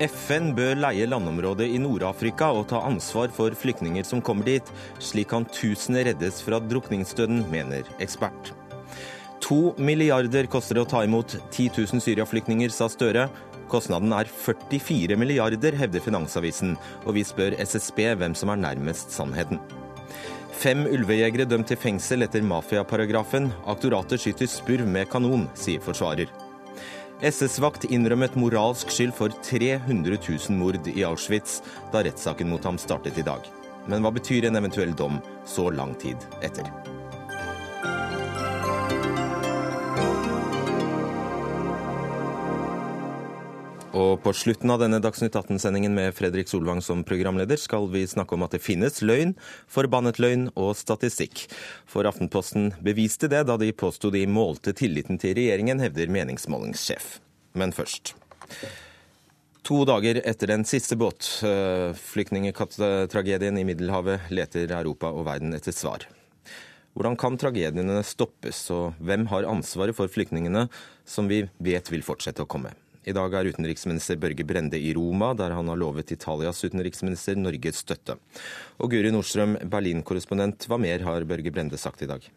FN bør leie landområdet i Nord-Afrika og ta ansvar for flyktninger som kommer dit. Slik kan tusener reddes fra drukningsdøden, mener ekspert. To milliarder koster det å ta imot 10 000 Syria-flyktninger, sa Støre. Kostnaden er 44 milliarder, hevder Finansavisen, og vi spør SSB hvem som er nærmest sannheten. Fem ulvejegere dømt til fengsel etter mafiaparagrafen. Aktoratet skyter spurv med kanon, sier forsvarer. SS-vakt innrømmet moralsk skyld for 300 000 mord i Auschwitz da rettssaken mot ham startet i dag. Men hva betyr en eventuell dom så lang tid etter? Og på slutten av denne Dagsnytt 18-sendingen med Fredrik Solvang som programleder, skal vi snakke om at det finnes løgn, forbannet løgn og statistikk. For Aftenposten beviste det da de påsto de målte tilliten til regjeringen, hevder meningsmålingssjef. Men først. To dager etter den siste båtflyktningtragedien i Middelhavet leter Europa og verden etter svar. Hvordan kan tragediene stoppes, og hvem har ansvaret for flyktningene som vi vet vil fortsette å komme? I dag er utenriksminister Børge Brende i Roma, der han har lovet Italias utenriksminister Norges støtte. Og Guri Nordstrøm, Berlin-korrespondent, hva mer har Børge Brende sagt i dag?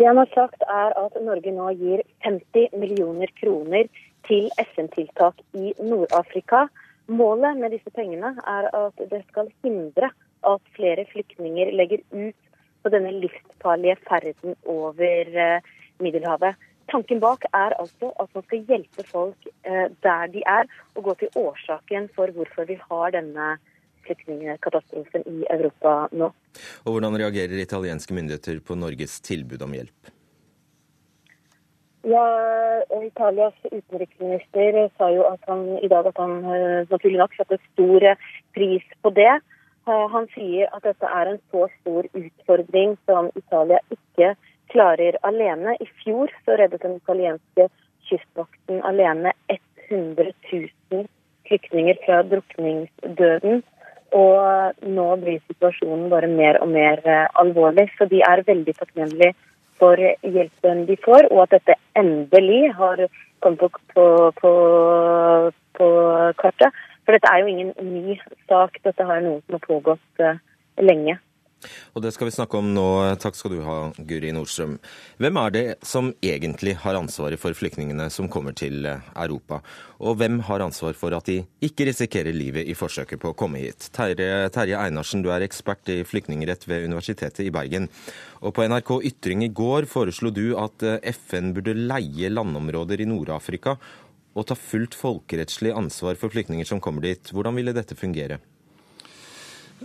Det han har sagt er at Norge nå gir 50 millioner kroner til FN-tiltak i Nord-Afrika. Målet med disse pengene er at det skal hindre at flere flyktninger legger ut på denne livsfarlige ferden over eh, Middelhavet. Tanken bak er altså at man skal hjelpe folk eh, der de er, og gå til årsaken for hvorfor vi har denne flyktningkatastrofen i Europa nå. Og Hvordan reagerer italienske myndigheter på Norges tilbud om hjelp? Ja, Italias utenriksminister sa jo at han, i dag at han eh, naturlig nok satte stor pris på det. Eh, han sier at dette er en så stor utfordring som Italia ikke klarer alene. I fjor så reddet den italienske kystvakten alene 100 000 flyktninger fra drukningsdøden. Og nå blir situasjonen bare mer og mer eh, alvorlig. Så de er veldig takknemlige for hjelpen de får, og at dette endelig har kommet på, på, på, på kartet. For dette er jo ingen ny sak. Dette har noe som har pågått uh, lenge. Og det skal vi snakke om nå. Takk skal du ha, Guri Nordstrøm. Hvem er det som egentlig har ansvaret for flyktningene som kommer til eh, Europa? Og hvem har ansvar for at de ikke risikerer livet i forsøket på å komme hit? Terje, Terje Einarsen, du er ekspert i flyktningrett ved Universitetet i Bergen. Og på NRK Ytring i går foreslo du at eh, FN burde leie landområder i Nord-Afrika og ta fullt folkerettslig ansvar for flyktninger som kommer dit. Hvordan ville dette fungere?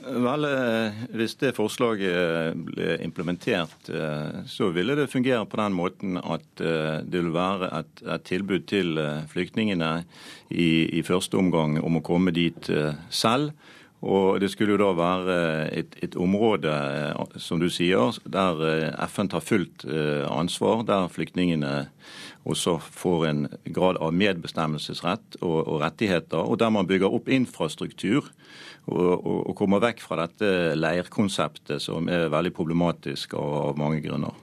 Vel, eh, Hvis det forslaget ble implementert, eh, så ville det fungere på den måten at eh, det vil være et, et tilbud til flyktningene i, i, første omgang om å komme dit selv. Og Det skulle jo da være et, et område som du sier, der FN tar fullt ansvar, der flyktningene også får en grad av medbestemmelsesrett og, og rettigheter, og der man bygger opp infrastruktur og, komme vekk fra dette leirkonseptet, som er veldig problematisk av, mange grunner.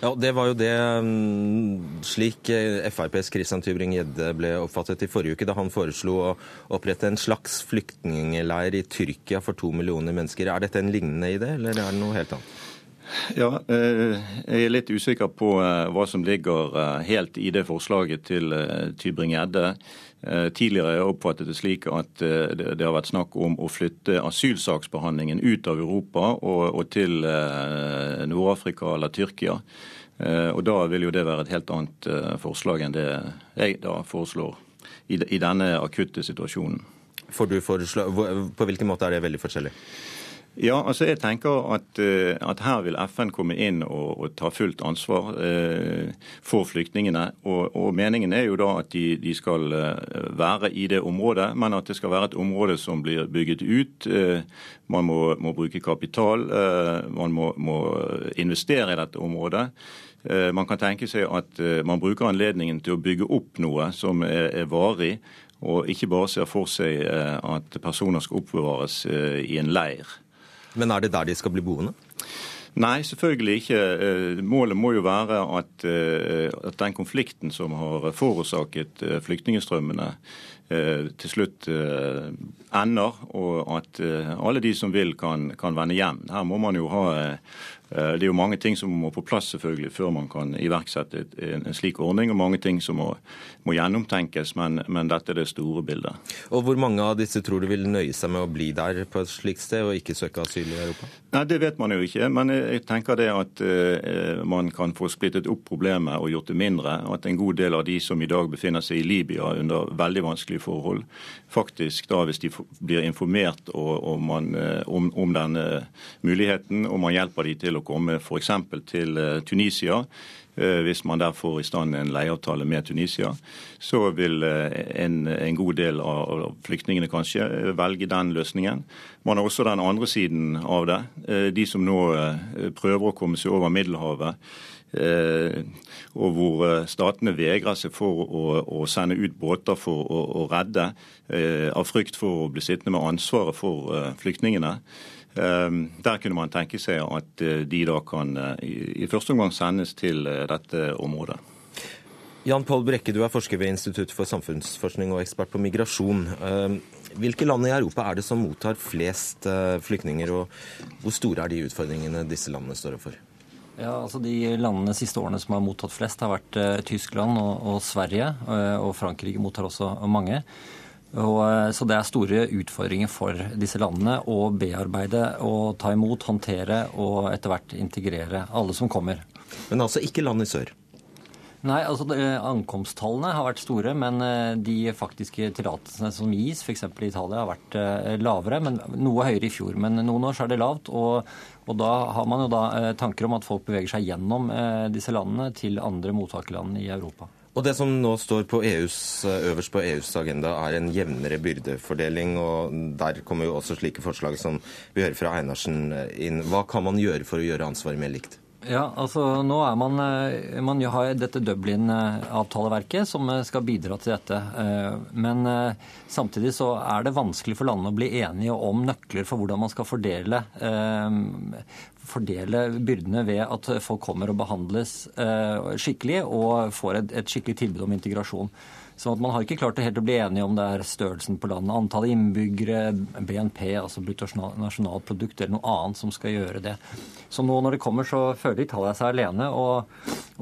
Ja, Det var jo det mm, slik eh, FrPs Christian Tybring-Gjedde ble oppfattet i forrige uke, da han foreslo å opprette en slags flyktningleir i Tyrkia for to millioner mennesker. Er dette en lignende idé, eller er det noe helt annet? Ja, eh, Jeg er litt usikker på eh, hva som ligger helt i det forslaget til Tybring-Gjedde. Eh, tidligere har jeg oppfattet det slik at eh, det har vært snakk om å flytte asylsaksbehandlingen ut av Europa og, til eh, Nord-Afrika eller Tyrkia. Og Da vil jo det være et helt annet forslag enn det jeg da foreslår i, denne akutte situasjonen. På hvilken måte er det veldig forskjellig? Ja, altså jeg tenker at, eh, at, her vil FN komme inn og, og ta fullt ansvar eh, for flyktningene. Og, og, Meningen er jo da at de, de, skal eh, være i det området, men at det skal være et område som blir bygget ut. Eh, man må, må, bruke kapital, eh, man må, må, investere i dette området. Eh, man kan tenke seg at man bruker anledningen til å bygge opp noe som er, er varig, og ikke bare ser for seg at personer skal oppbevares i en leir. Men er det der de skal bli boende? Nei, selvfølgelig ikke. Eh, målet må jo være at, eh, at den konflikten som har forårsaket eh, flyktningstrømmene, til slutt ender, og at alle de som vil, kan, kan vende hjem. Her må man jo ha det er jo mange ting som må på plass selvfølgelig før man kan iverksette en slik ordning, og mange ting som må, må gjennomtenkes, men, men, dette er det store bildet. Og Hvor mange av disse tror du vil nøye seg med å bli der på et slikt sted, og ikke søke asyl i Europa? Nei, Det vet man jo ikke, men jeg tenker det at eh, man kan få splittet opp problemet og gjort det mindre. og At en god del av de som i dag befinner seg i Libya under veldig vanskelige forhold, faktisk da hvis de blir informert og, og man, uh, om, om denne muligheten, og man hjelper de til å komme f.eks. til eh, Tunisia, eh, hvis man der får i stand en leieavtale med Tunisia, så vil eh, en, en, god del av flyktningene kanskje velge den løsningen. Man har også den andre siden av det. De som nå prøver å komme seg over Middelhavet. og hvor statene vegrer seg for å, å sende ut båter for å, å redde, av frykt for å bli sittende med ansvaret for flyktningene. Ehm, der kunne man tenke seg at eh, de da kan eh, i første omgang sendes til eh, dette området. Jan Pål Brekke, du er forsker ved Institutt for samfunnsforskning og ekspert på migrasjon. Ehm, hvilke land i Europa er det som mottar flest flyktninger, og hvor store er de utfordringene disse landene står overfor? Ja, altså De landene de siste årene som har mottatt flest, har vært Tyskland og, og Sverige. og Frankrike mottar også mange. Og, eh, så det er store utfordringer for disse landene å bearbeide og ta imot, håndtere og etter hvert integrere alle som kommer. Men altså ikke land i sør? Nei, altså Ankomsttallene har vært store, men eh, de faktiske tillatelsene som gis, f.eks. i Italia, har vært eh, lavere, men noe høyere i fjor. Men noen år så er det lavt. Og, og da har man jo da tanker om at folk beveger seg gjennom disse landene til andre mottakerland i Europa. Og Det som nå står på EUs, øverst på EUs agenda, er en jevnere byrdefordeling. og Der kommer jo også slike forslag som vi hører fra Einarsen inn. Hva kan man gjøre for å gjøre ansvaret mer likt? Ja, altså nå er man, eh, man har dette Dublin-avtaleverket som eh, skal bidra til dette. Eh, men samtidig så er det vanskelig for landene å bli enige om nøkler for hvordan man skal fordele, fordele byrdene ved at folk kommer og behandles eh, skikkelig og får et, et skikkelig tilbud om integrasjon. Så man har ikke klart det helt å bli enige om det er størrelsen på landet, antallet innbyggere, BNP, altså bruttonasjonalprodukt, eller noe annet som skal gjøre det. Så nå når det kommer, så føler Italia seg alene, og,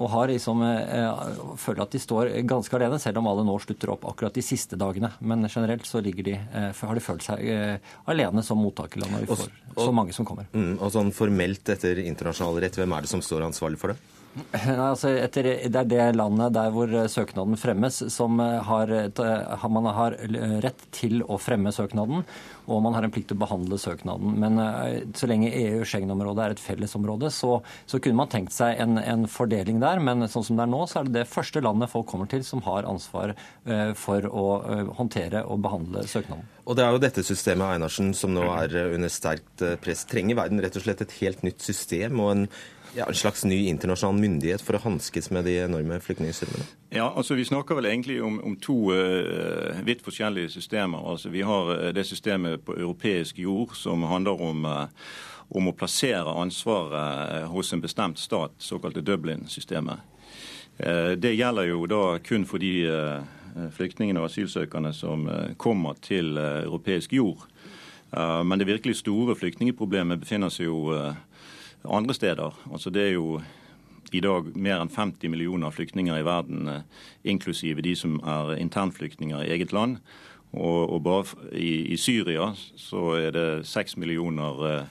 og har liksom, eh, føler at de står ganske alene, selv om alle nå slutter opp akkurat de siste dagene. Men generelt så de, eh, har de følt seg eh, alene som mottakerland når vi får så mange som kommer. Mm, og sånn formelt etter internasjonal rett, hvem er det som står ansvarlig for det? Altså, etter, det er det landet der hvor eh, søknaden fremmes, som eh, har, eh, man har rett til å fremme søknaden, og man har en plikt til å behandle søknaden. Men så lenge EU-Schengen-området er et fellesområde, så, så, kunne man tenkt seg en, en, fordeling der. Men sånn som det er nå, så er det det første landet folk kommer til som har ansvar for å håndtere og behandle søknaden. Og det er jo dette systemet Einarsen, som nå er under sterkt press. Trenger verden rett og slett et helt nytt system og en ja, en slags ny internasjonal myndighet for å hanskes med de enorme flyktningstrømmene? Ja, altså Vi snakker vel egentlig om, om to uh, vidt forskjellige systemer. Altså Vi har uh, det systemet på europeisk jord som handler om, uh, om å plassere ansvaret hos en bestemt stat, såkalte Dublin-systemet. Det gjelder jo da kun for de flyktningene og asylsøkerne som kommer til europeisk jord. Men det virkelig store flyktningeproblemet befinner seg jo andre steder. Altså Det er jo i dag mer enn 50 millioner flyktninger i verden, eh, inklusive de som er internflyktninger i eget land. Og, og bare i, i, Syria så er det 6 millioner eh,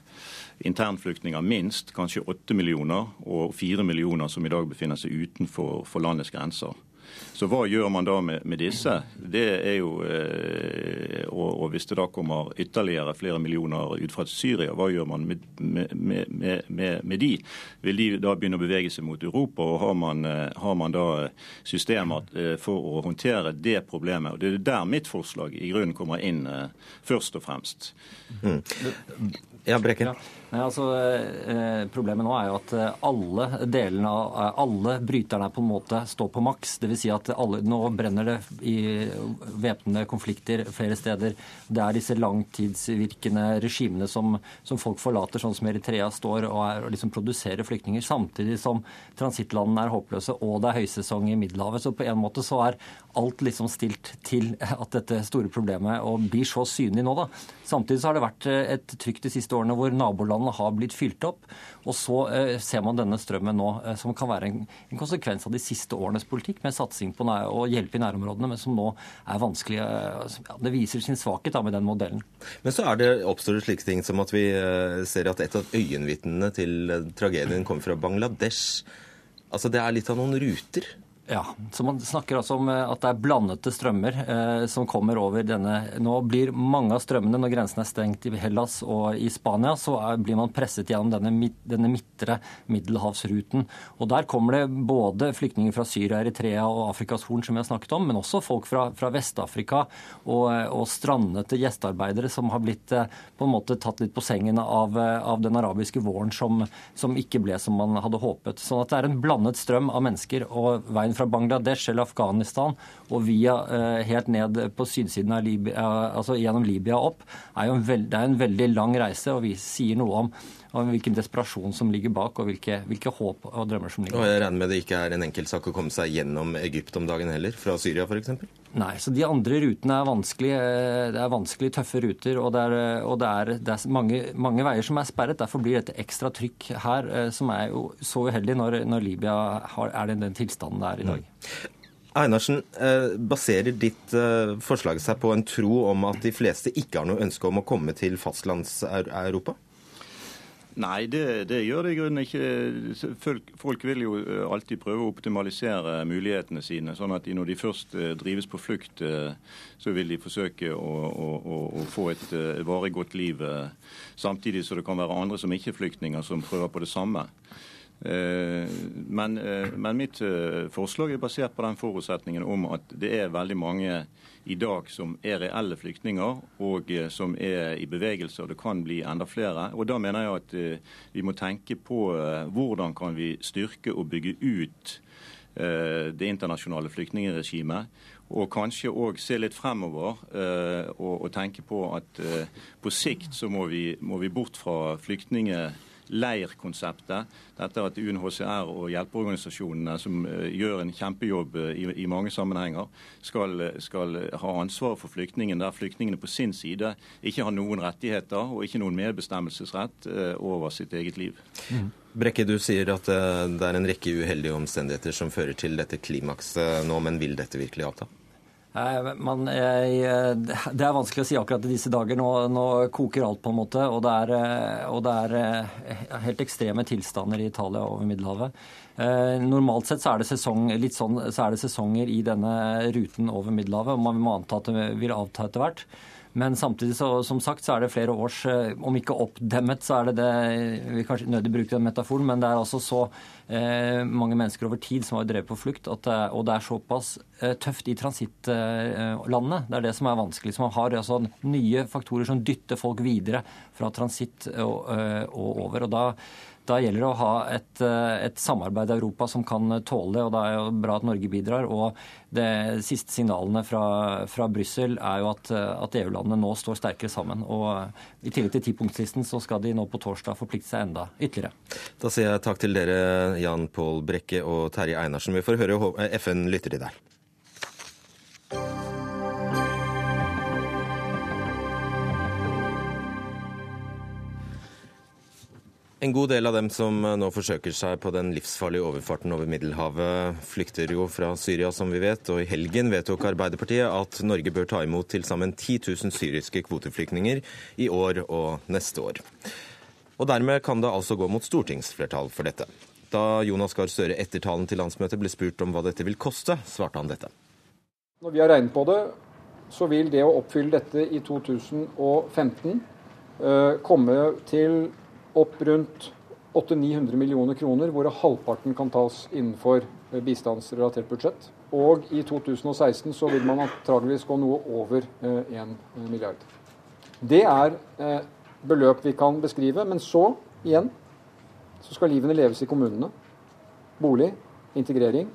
internflyktninger minst, kanskje 8 millioner, og 4 millioner som i dag befinner seg utenfor landets grenser. Så hva gjør man da med, med disse? Det er jo, eh, og, og, hvis det da kommer ytterligere flere millioner ut fra Syria, hva gjør man med, med, med, de? Vil de da begynne å bevege seg mot Europa? og Har man, eh, har man da systemer eh, for å håndtere det problemet? Og Det er der mitt forslag i grunnen kommer inn først og fremst. Mm. Ja, Brekken. Ja. Nei, altså, eh, Problemet nå er jo at eh, alle delene av eh, alle bryterne på en måte står på maks. Dvs. Si at alle, nå brenner det i væpnede konflikter flere steder. Det er disse langtidsvirkende regimene som, som folk forlater, sånn som Eritrea står og, er, og liksom produserer flyktninger, samtidig som transittlandene er håpløse og det er høysesong i Middelhavet. Så på en måte så er alt liksom stilt til at dette store problemet og blir så synlig nå. da. Samtidig så har det vært et trykk de siste årene hvor nabolandene Vannene har blitt fylt opp. Og så eh, ser man denne strømmen nå, eh, som kan være en, en, konsekvens av de siste årenes politikk med satsing på å hjelpe i nærområdene, men som nå er vanskelig. Eh, ja, det viser sin svakhet da, med den modellen. Men så er det, oppstår det slike ting som at vi ser at et av øyenvitnene til tragedien kommer fra Bangladesh. Altså Det er litt av noen ruter? Ja, så Man snakker altså om eh, at det er blandete strømmer eh, som kommer over denne Nå blir mange av strømmene, når grensen er stengt i Hellas og i Spania, så er, blir man presset gjennom denne, denne midtre middelhavsruten. Og Der kommer det både flyktninger fra Syria, Eritrea og Afrikas Horn, som vi har snakket om, men også folk fra, fra Vest-Afrika og, og, strandete gjestearbeidere som har blitt eh, på en måte tatt litt på sengen av, eh, av den arabiske våren som, som ikke ble som man hadde håpet. Sånn at det er en blandet strøm av mennesker. og veien fra Bangladesh eller Afghanistan og via eh, helt ned på sydsiden av Libya, altså gjennom Libya opp, er jo en, veld, er en veldig lang reise. og Vi sier noe om, om hvilken desperasjon som ligger bak, og hvilke, hvilke, håp og drømmer som ligger bak. Og Jeg regner med det ikke er en enkel sak å komme seg gjennom Egypt om dagen heller, fra Syria f.eks.? Nei, så de andre rutene er vanskelig. Eh, det er vanskelig, tøffe ruter, og det er, og det er, det er mange, mange, veier som er sperret. Derfor blir dette ekstra trykk her, eh, som er jo så uheldig når, når Libya har, er i den tilstanden det er i dag. Mm. Einarsen, eh, baserer ditt forslag seg på en tro om at de fleste ikke har noe ønske om å komme til fastlands-Europa? Nei, det, det, gjør det i grunnen ikke. Folk, folk, vil jo eh, alltid prøve å optimalisere mulighetene sine. sånn at når de først eh, drives på flukt, eh, så vil de forsøke å, å, å få et varig godt liv. Samtidig så det kan være andre som ikke er flyktninger, som prøver på det samme. Men, men mitt forslag er basert på den forutsetningen om at det er veldig mange i dag som er reelle flyktninger, og eh, som er i bevegelse, og det kan bli enda flere. Og Da mener jeg at eh, vi må tenke på eh, hvordan kan vi styrke og bygge ut det internasjonale flyktningregimet. Og kanskje òg se litt fremover og, tenke på at på sikt så må vi, må vi bort fra flyktninger leirkonseptet. Dette at UNHCR og hjelpeorganisasjonene, som eh, gjør en kjempejobb eh, i, i mange sammenhenger, skal, skal ha ansvaret for flyktningen, der flyktningene på sin side ikke har noen rettigheter og ikke noen medbestemmelsesrett eh, over sitt eget liv. Mm. Brekke, du sier at det er en rekke uheldige omstendigheter som fører til dette klimakset nå, men vil dette virkelig avta? Man, jeg, det er vanskelig å si akkurat i disse dager. Nå, nå koker alt, på en måte. Og det, er, og det, er, eh, helt ekstreme tilstander i Italia over Middelhavet. Eh, normalt sett så er, sesong, sånn, så er, det sesonger i denne ruten over Middelhavet. og Man må anta at det vil avta etter hvert. Men samtidig så, som sagt, så er det flere års eh, Om ikke oppdemmet, så er det det Vi kanskje nødig bruker den metaforen, men det er altså så eh, mange mennesker over tid som har drevet på flukt, at, og det er såpass eh, tøft i transittlandene. Eh, det er det som er vanskelig. Så man har altså nye faktorer som dytter folk videre fra transitt og, eh, og over. og da da gjelder det å ha et, eh, et, samarbeid i Europa som kan tåle det, og det er jo bra at Norge bidrar. Og de siste signalene fra, fra Brussel er jo at, at EU-landene nå står sterkere sammen. Og i tillegg til tipunktslisten så skal de nå på torsdag forplikte seg enda ytterligere. Da sier jeg takk til dere, Jan Pål Brekke og Terje Einarsen. Vi får høre FN lytter til deg. En god del av dem som eh, nå forsøker seg på den livsfarlige overfarten over Middelhavet, flykter jo fra Syria, som vi vet. Og i helgen vedtok Arbeiderpartiet at Norge bør ta imot til sammen 10 000 syriske kvoteflyktninger i år og neste år. Og dermed kan det altså gå mot stortingsflertall for dette. Da Jonas Gahr Støre etter talen til landsmøtet ble spurt om hva dette vil koste, svarte han dette. Når vi har regnet på det, så vil det å oppfylle dette i 2015 eh, komme til opp rundt 800-900 millioner kroner, hvor halvparten kan tas innenfor eh, bistandsrelatert budsjett. Og i 2016 så vil man antageligvis gå noe over 1 eh, milliard. Det er beløp vi kan beskrive. Men så, igjen, så skal livene leves i kommunene. Bolig, integrering,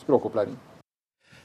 språkopplæring.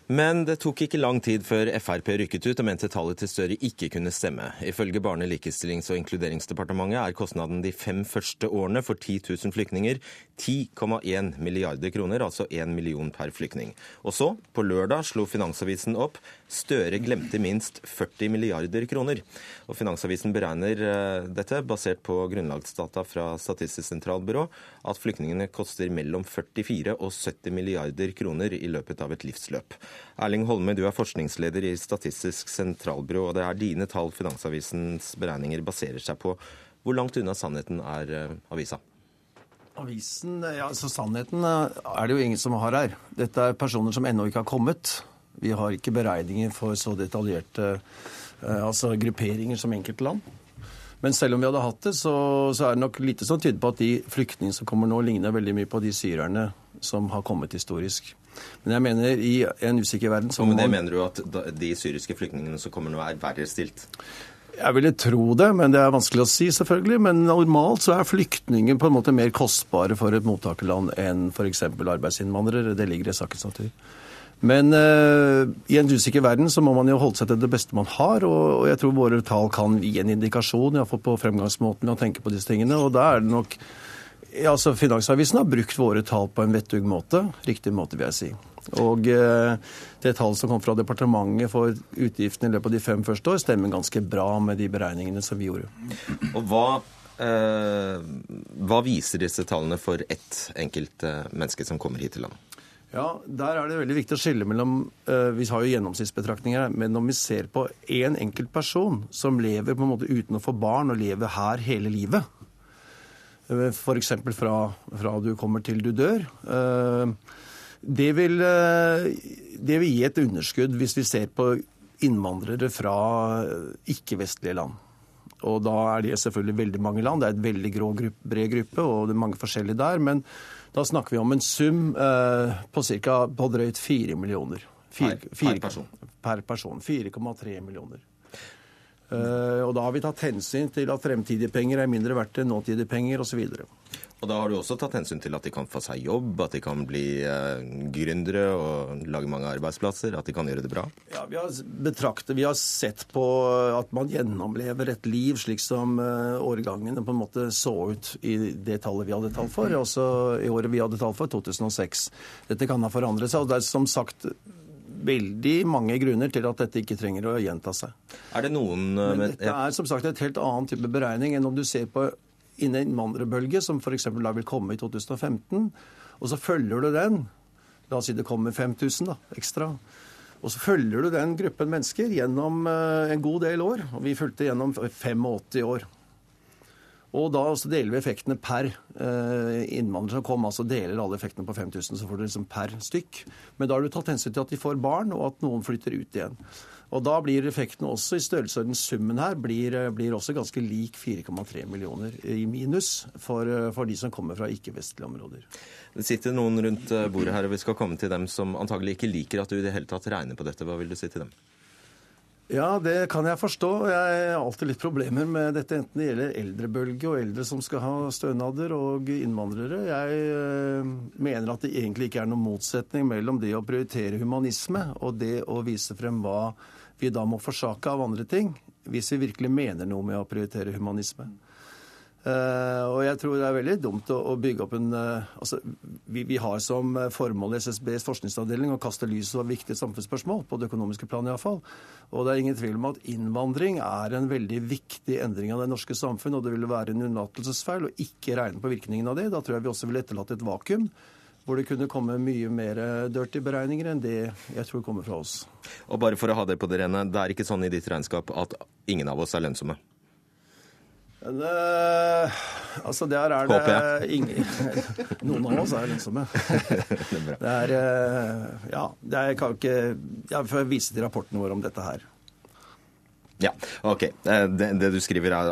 Men det tok ikke lang tid før Frp rykket ut og mente tallet til Støre ikke kunne stemme. Ifølge Barne-, likestillings- og inkluderingsdepartementet er kostnaden de fem første årene for 10 000 flyktninger 10,1 milliarder kroner, altså 1 million per flyktning. Og så, på lørdag, slo Finansavisen opp Støre glemte minst 40 milliarder kroner. Og Finansavisen beregner eh, dette, basert på grunnlagsdata fra Statistisk sentralbyrå, at flyktningene koster mellom 44 og 70 milliarder kroner i løpet av et livsløp. Erling Holme, du er forskningsleder i Statistisk sentralbyrå, og det er dine tall Finansavisens beregninger baserer seg på. Hvor langt unna sannheten er eh, avisa? Avisen, ja, altså Sannheten eh, er det jo ingen som har her. Dette er personer som ennå ikke har kommet. Vi har ikke beregninger for så detaljerte eh, altså grupperinger som enkeltland. Men selv om vi hadde hatt det, så, så er det nok lite som tyder på at de flyktningene som kommer nå, ligner veldig mye på de syrerne som har kommet historisk. Men jeg mener i en usikker verden så Men det mener du at de syriske flyktningene som kommer nå, er verre stilt? Jeg ville tro det, men det er vanskelig å si, selvfølgelig. Men normalt så er flyktninger på en måte mer kostbare for et mottakerland enn f.eks. arbeidsinnvandrere. Det ligger i sakens natur. Men uh, i en usikker verden så må man jo holde seg til det beste man har. Og, og jeg tror våre tall kan gi en indikasjon iallfall på fremgangsmåten ved å tenke på disse tingene. Og da er det nok altså Finansavisen har brukt våre tall på en vettug måte. Riktig måte, vil jeg si. Og eh, det tallet som kom fra departementet for utgiftene i løpet av de fem første år, stemmer ganske bra med de beregningene som vi gjorde. Og hva, eh, hva viser disse tallene for ett enkelt eh, menneske som kommer hit til landet? Ja, Der er det veldig viktig å skille mellom uh, Vi har jo gjennomsnittsbetraktninger her. Men når vi ser på én enkelt person som lever på en måte uten å få barn, og lever her hele livet, Eh, F.eks. Fra, fra du kommer til du dør. Eh, det vil, eh, det vil gi et underskudd hvis vi ser på innvandrere fra ikke-vestlige land. Og da er det selvfølgelig veldig mange land. Det er et veldig grå gruppe, bred gruppe, og det er mange forskjellige der. Men da snakker vi om en sum eh, på cirka, på drøyt 4 millioner. 4, per, per person. Per person. 4,3 millioner. Eh, og da har vi tatt hensyn til at fremtidige penger er mindre verdt enn nåtidige penger osv. Og da har du også tatt hensyn til at de kan få seg jobb, at de kan bli eh, gründere og lage mange arbeidsplasser, at de kan gjøre det bra? Ja, Vi har betraktet, vi har sett på at man gjennomlever et liv slik som eh, årgangene på en måte så ut i det tallet vi hadde tall for, også i året vi hadde tall for, 2006. Dette kan ha forandret seg. og det er som sagt veldig mange grunner til at dette ikke trenger å gjenta seg. Er det noen... Eh, Men dette er som sagt et helt annen type beregning enn om du ser på innvandrerbølge, som f.eks. da vil komme i 2015, og så følger du den. La oss si det kommer 5000 da, ekstra. Og så følger du den gruppen mennesker gjennom eh, en god del år. Og vi fulgte gjennom 85 år. Og da også deler vi effektene per eh, innvandrer som kom. altså Deler alle effektene på 5000, så får du liksom per stykk. Men da har du tatt hensyn til at de får barn, og at noen flytter ut igjen. Og da blir effekten også i størrelsesorden summen her blir, eh, blir, også ganske lik 4,3 millioner i minus for, eh, for de som kommer fra ikke-vestlige områder. Det sitter noen rundt bordet her, og vi skal komme til dem som antagelig ikke liker at du i det hele tatt regner på dette. Hva vil du si til dem? Ja, det kan jeg forstå. Jeg har alltid litt problemer med dette, enten det gjelder eldrebølge og eldre som skal ha stønader, og innvandrere. Jeg øh, mener at det egentlig ikke er noen motsetning mellom det å prioritere humanisme og det å vise frem hva vi da må forsake av andre ting, hvis vi virkelig mener noe med å prioritere humanisme. Uh, og jeg tror det er veldig dumt å, bygge opp en uh, altså, vi, vi, har som formål i SSBs forskningsavdeling å kaste lys over viktige samfunnsspørsmål, på det økonomiske planet iallfall. Og det er ingen tvil om at innvandring er en veldig viktig endring av det norske samfunn, og det ville være en unnlatelsesfeil å ikke regne på virkningen av det. Da tror jeg vi også ville etterlatt et vakuum hvor det kunne komme mye mer dirty beregninger enn det jeg tror kommer fra oss. Og bare for å ha det på det rene, det er ikke sånn i ditt regnskap at ingen av oss er lønnsomme? Det, eh, altså, der er det ingen Noen av oss er lønnsomme. det er eh, Ja, det er, jeg kan ikke Jeg får vise til rapporten vår om dette her. Ja, ok. Eh, det, det, du skriver er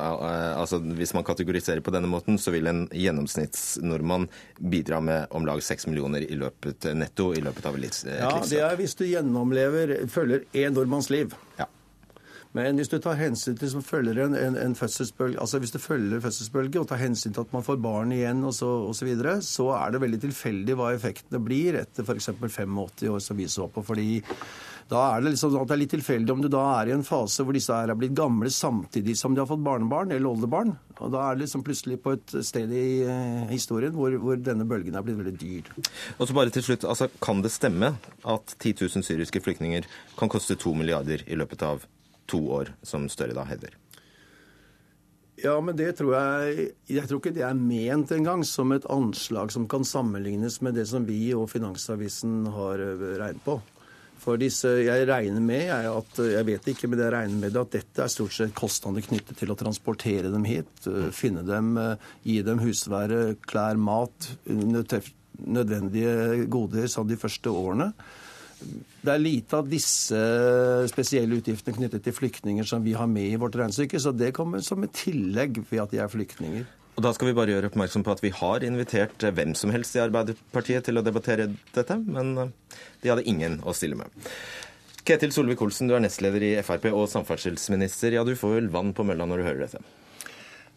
altså hvis man kategoriserer på denne måten, så vil en gjennomsnittsnordmann bidra med om lag 6 millioner i løpet, netto i løpet av et livsløp. Ja, det er hvis du gjennomlever, følger én nordmanns liv. Ja. Men hvis du tar hensyn til følger en, en, en fødselsbølge, altså hvis du følger fødselsbølge og tar hensyn til at man får barn igjen og så, og så, så er det veldig tilfeldig hva effektene blir etter f.eks. 85 år, som vi så på. fordi da er det liksom sånn det er litt tilfeldig om du da er i en fase hvor disse her er blitt gamle samtidig som de har fått barnebarn eller oldebarn. Og da er det liksom plutselig på et sted i eh, historien hvor, hvor, denne bølgen er blitt veldig dyr. Og så bare til slutt, altså Kan det stemme at 10 000 syriske flyktninger kan koste 2 milliarder i løpet av to år, som Støre da hevder. Ja, men det tror jeg Jeg tror ikke det er ment engang som et anslag som kan sammenlignes med det som vi og Finansavisen har eh, regnet på. For disse, Jeg regner med at, jeg vet ikke, men jeg regner med at dette er stort sett kostnader knyttet til å transportere dem hit. Eh, finne dem, eh, gi dem husvære, klær, mat, nødvendige goder som de første årene. Det er lite av disse spesielle utgiftene knyttet til flyktninger som vi har med i vårt regnestykke, så det kommer som et tillegg ved at de er flyktninger. Og Da skal vi bare gjøre oppmerksom på at vi har invitert hvem som helst i Arbeiderpartiet til å debattere dette, men eh, de hadde ingen å stille med. Ketil Solvik-Olsen, du er nestleder i Frp og samferdselsminister. Ja, du får vel vann på mølla når du hører dette?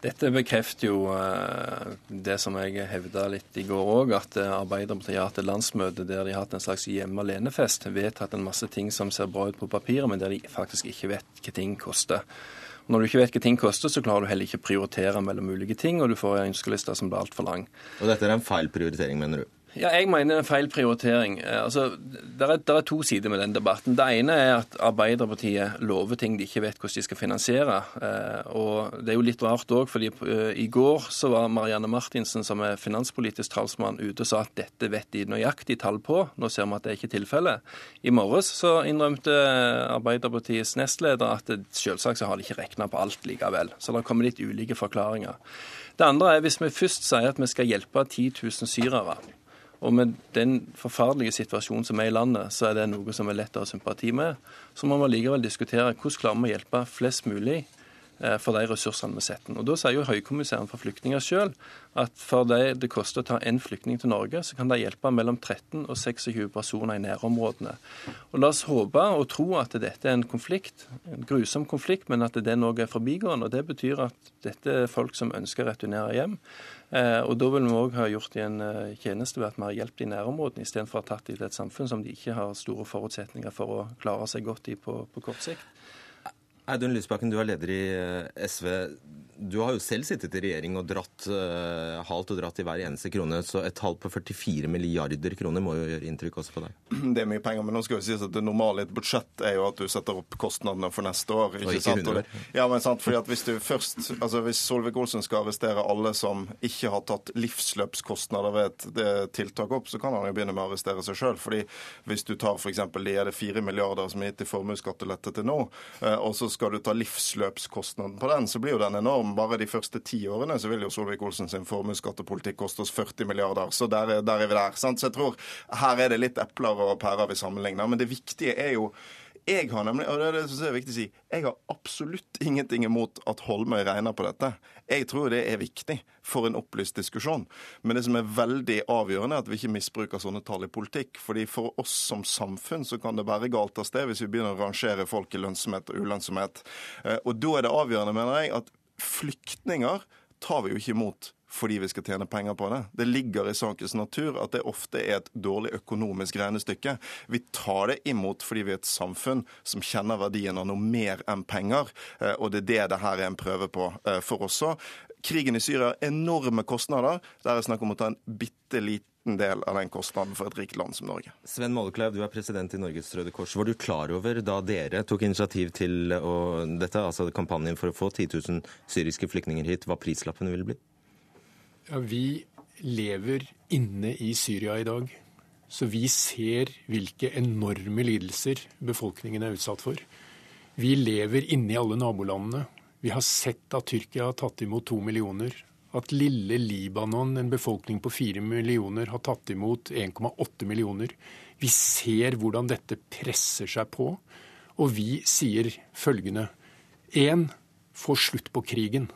Dette bekrefter jo eh, det som jeg hevda litt i går òg, at eh, Arbeiderpartiet har hatt et landsmøte der de har hatt en slags hjemme alene-fest. Vedtatt en masse ting som ser bra ut på papiret, men der de faktisk ikke vet hva ting koster. Når du ikke vet hva ting koster, så klarer du heller ikke å prioritere mellom ulike ting, og du får en ønskeliste som blir altfor lang. Og dette er en feil prioritering, mener du? Ja, Jeg mener det er en feil prioritering. Eh, altså, det er, er, to sider med den debatten. Det ene er at Arbeiderpartiet lover ting de ikke vet hvordan de skal finansiere. Eh, og Det er jo litt rart òg, fordi eh, i går så var Marianne Martinsen, som er finanspolitisk talsmann, ute og sa at dette vet de nøyaktig tall på. Nå ser vi at det er ikke tilfellet. I morges så innrømte Arbeiderpartiets nestleder at selvsagt så har de ikke regna på alt likevel. Så det kommer litt ulike forklaringer. Det andre er hvis vi først sier at vi skal hjelpe 10 000 syrere. Og med den forferdelige situasjonen som er i landet, så er det noe som er lett å ha sympati med. Så må vi likevel diskutere hvordan klarer vi å hjelpe flest mulig for de ressursene vi setter Og Da sier jo Høykommissæren for flyktninger sjøl at for det det koster å ta én flyktning til Norge, så kan det hjelpe mellom 13 og 26 personer i nærområdene. Og La oss håpe og tro at dette er en konflikt, en grusom konflikt, men at det noe er forbigående. og Det betyr at dette er folk som ønsker å returnere hjem. Eh, og Da vil vi òg ha gjort de en eh, tjeneste ved at vi har hjulpet i nærområdene, istedenfor å ha tatt dem til et samfunn som de ikke har store forutsetninger for å klare seg godt i på, på kort sikt. Audun Lysbakken, du er leder i eh, SV. Du har jo selv sittet i regjering og dratt, uh, halt og dratt i hver eneste krone, så et tall på 44 milliarder kroner må jo gjøre inntrykk også på deg? Det er mye penger, men nå skal vi si at det normale i et budsjett er jo at du setter opp kostnadene for neste år. Ikke og ikke sant? 100 år. Ja, men sant, fordi at hvis du først, altså hvis Solvik-Olsen skal arrestere alle som ikke har tatt livsløpskostnader ved et tiltak opp, så kan han jo begynne med å arrestere seg sjøl. Hvis du tar f.eks. de er det 4 milliarder som er gitt i formuesskattelette til nå, eh, og så skal du ta livsløpskostnaden på den, så blir jo den enorm om bare de første ti årene så vil jo Solvik-Olsen sin formuesskattepolitikk koste oss 40 milliarder. Så der, der er vi der. Sant? Så jeg tror her er det litt epler og pærer vi sammenligner. Men det viktige er jo jeg har nemlig, og det er det som er viktig å si, jeg har absolutt ingenting imot at Holmøy regner på dette. Jeg tror det er viktig for en opplyst diskusjon. Men det som er veldig avgjørende, er at vi ikke misbruker sånne tall i politikk. Fordi For oss som samfunn så kan det være galt av sted hvis vi begynner å rangere folk i lønnsomhet og ulønnsomhet. Eh, og Da er det avgjørende, mener jeg, at flyktninger tar vi jo ikke imot fordi vi skal tjene penger på det. Det ligger i sakens natur at det ofte er et dårlig økonomisk regnestykke. Vi tar det imot fordi vi er et samfunn som kjenner verdien av noe mer enn penger. Eh, og det er det det her er en prøve på eh, for oss òg. Krigen i Syria enorme kostnader. Der er snakk om å ta en bitte liten liten del av den kostnaden for et rikt land som Norge. Sven Mollekleiv, du er president i Norges Røde Kors. Var du klar over da dere tok initiativ til å, dette, altså kampanjen for å få 10 000 syriske flyktninger hit, hva prislappene ville bli? Ja, Vi lever inne i Syria i dag. Så vi ser hvilke enorme lidelser befolkningen er utsatt for. Vi lever inne i alle nabolandene. Vi har sett at Tyrkia har tatt imot to millioner at lille Libanon, en befolkning på fire millioner, har tatt imot 1,8 millioner. Vi ser hvordan dette presser seg på, og vi sier følgende. Én, få slutt på krigen.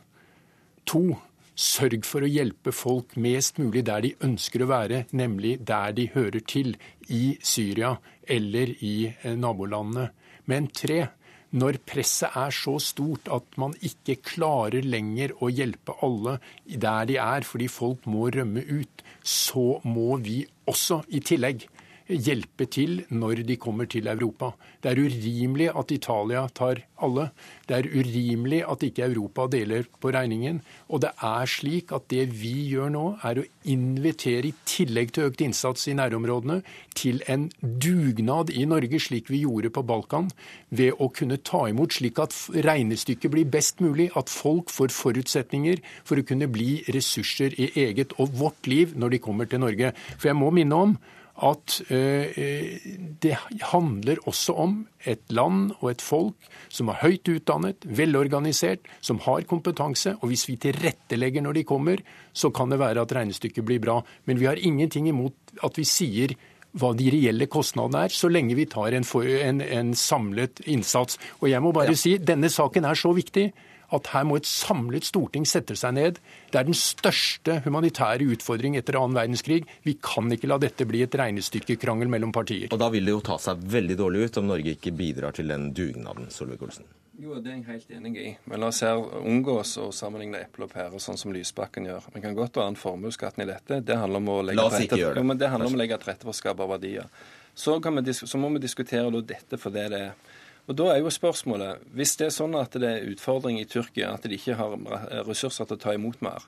To, sørg for å hjelpe folk mest mulig der de ønsker å være, nemlig der de hører til, i Syria eller i eh, nabolandene. Men tre, Når presset er så stort at man ikke klarer lenger å hjelpe alle der de er, fordi folk må rømme ut, så må vi også i tillegg hjelpe til når de kommer til Europa. Det er urimelig at Italia tar alle. Det er urimelig at ikke Europa deler på regningen. Og det er slik at det vi gjør nå, er å invitere, i tillegg til økt innsats i nærområdene, til en dugnad i Norge, slik vi gjorde på Balkan, ved å kunne ta imot, slik at regnestykket blir best mulig, at folk får forutsetninger for å kunne bli ressurser i eget og vårt liv når de kommer til Norge. For jeg må minne om at eh, det handler også om et land og et folk som er høyt utdannet, velorganisert, som har kompetanse. Og hvis vi tilrettelegger når de kommer, så kan det være at regnestykket blir bra. Men vi har ingenting imot at vi sier hva de reelle kostnadene er, så lenge vi tar en, en, en samlet innsats. Og jeg må bare ja. si, denne saken er så viktig at her må et samlet storting sette seg ned. Det er den største humanitære utfordring etter annen verdenskrig. Vi kan ikke la dette bli et regnestykkekrangel mellom partier. Og da vil det jo ta seg veldig dårlig ut om Norge ikke bidrar til den dugnaden, Solvik-Olsen. Jo, det er jeg helt enig i. Men la oss her unngås å sammenligne eple og pære, sånn som Lysbakken gjør. Vi kan godt ha en formuesskatten i dette. Det handler om å legge, til rette for å skape verdier. Så, vi, så, må vi diskutere dette for det det er. Og Da er jo spørsmålet, hvis det er sånn at det er utfordring i Tyrkia, at de ikke har ressurser til å ta imot mer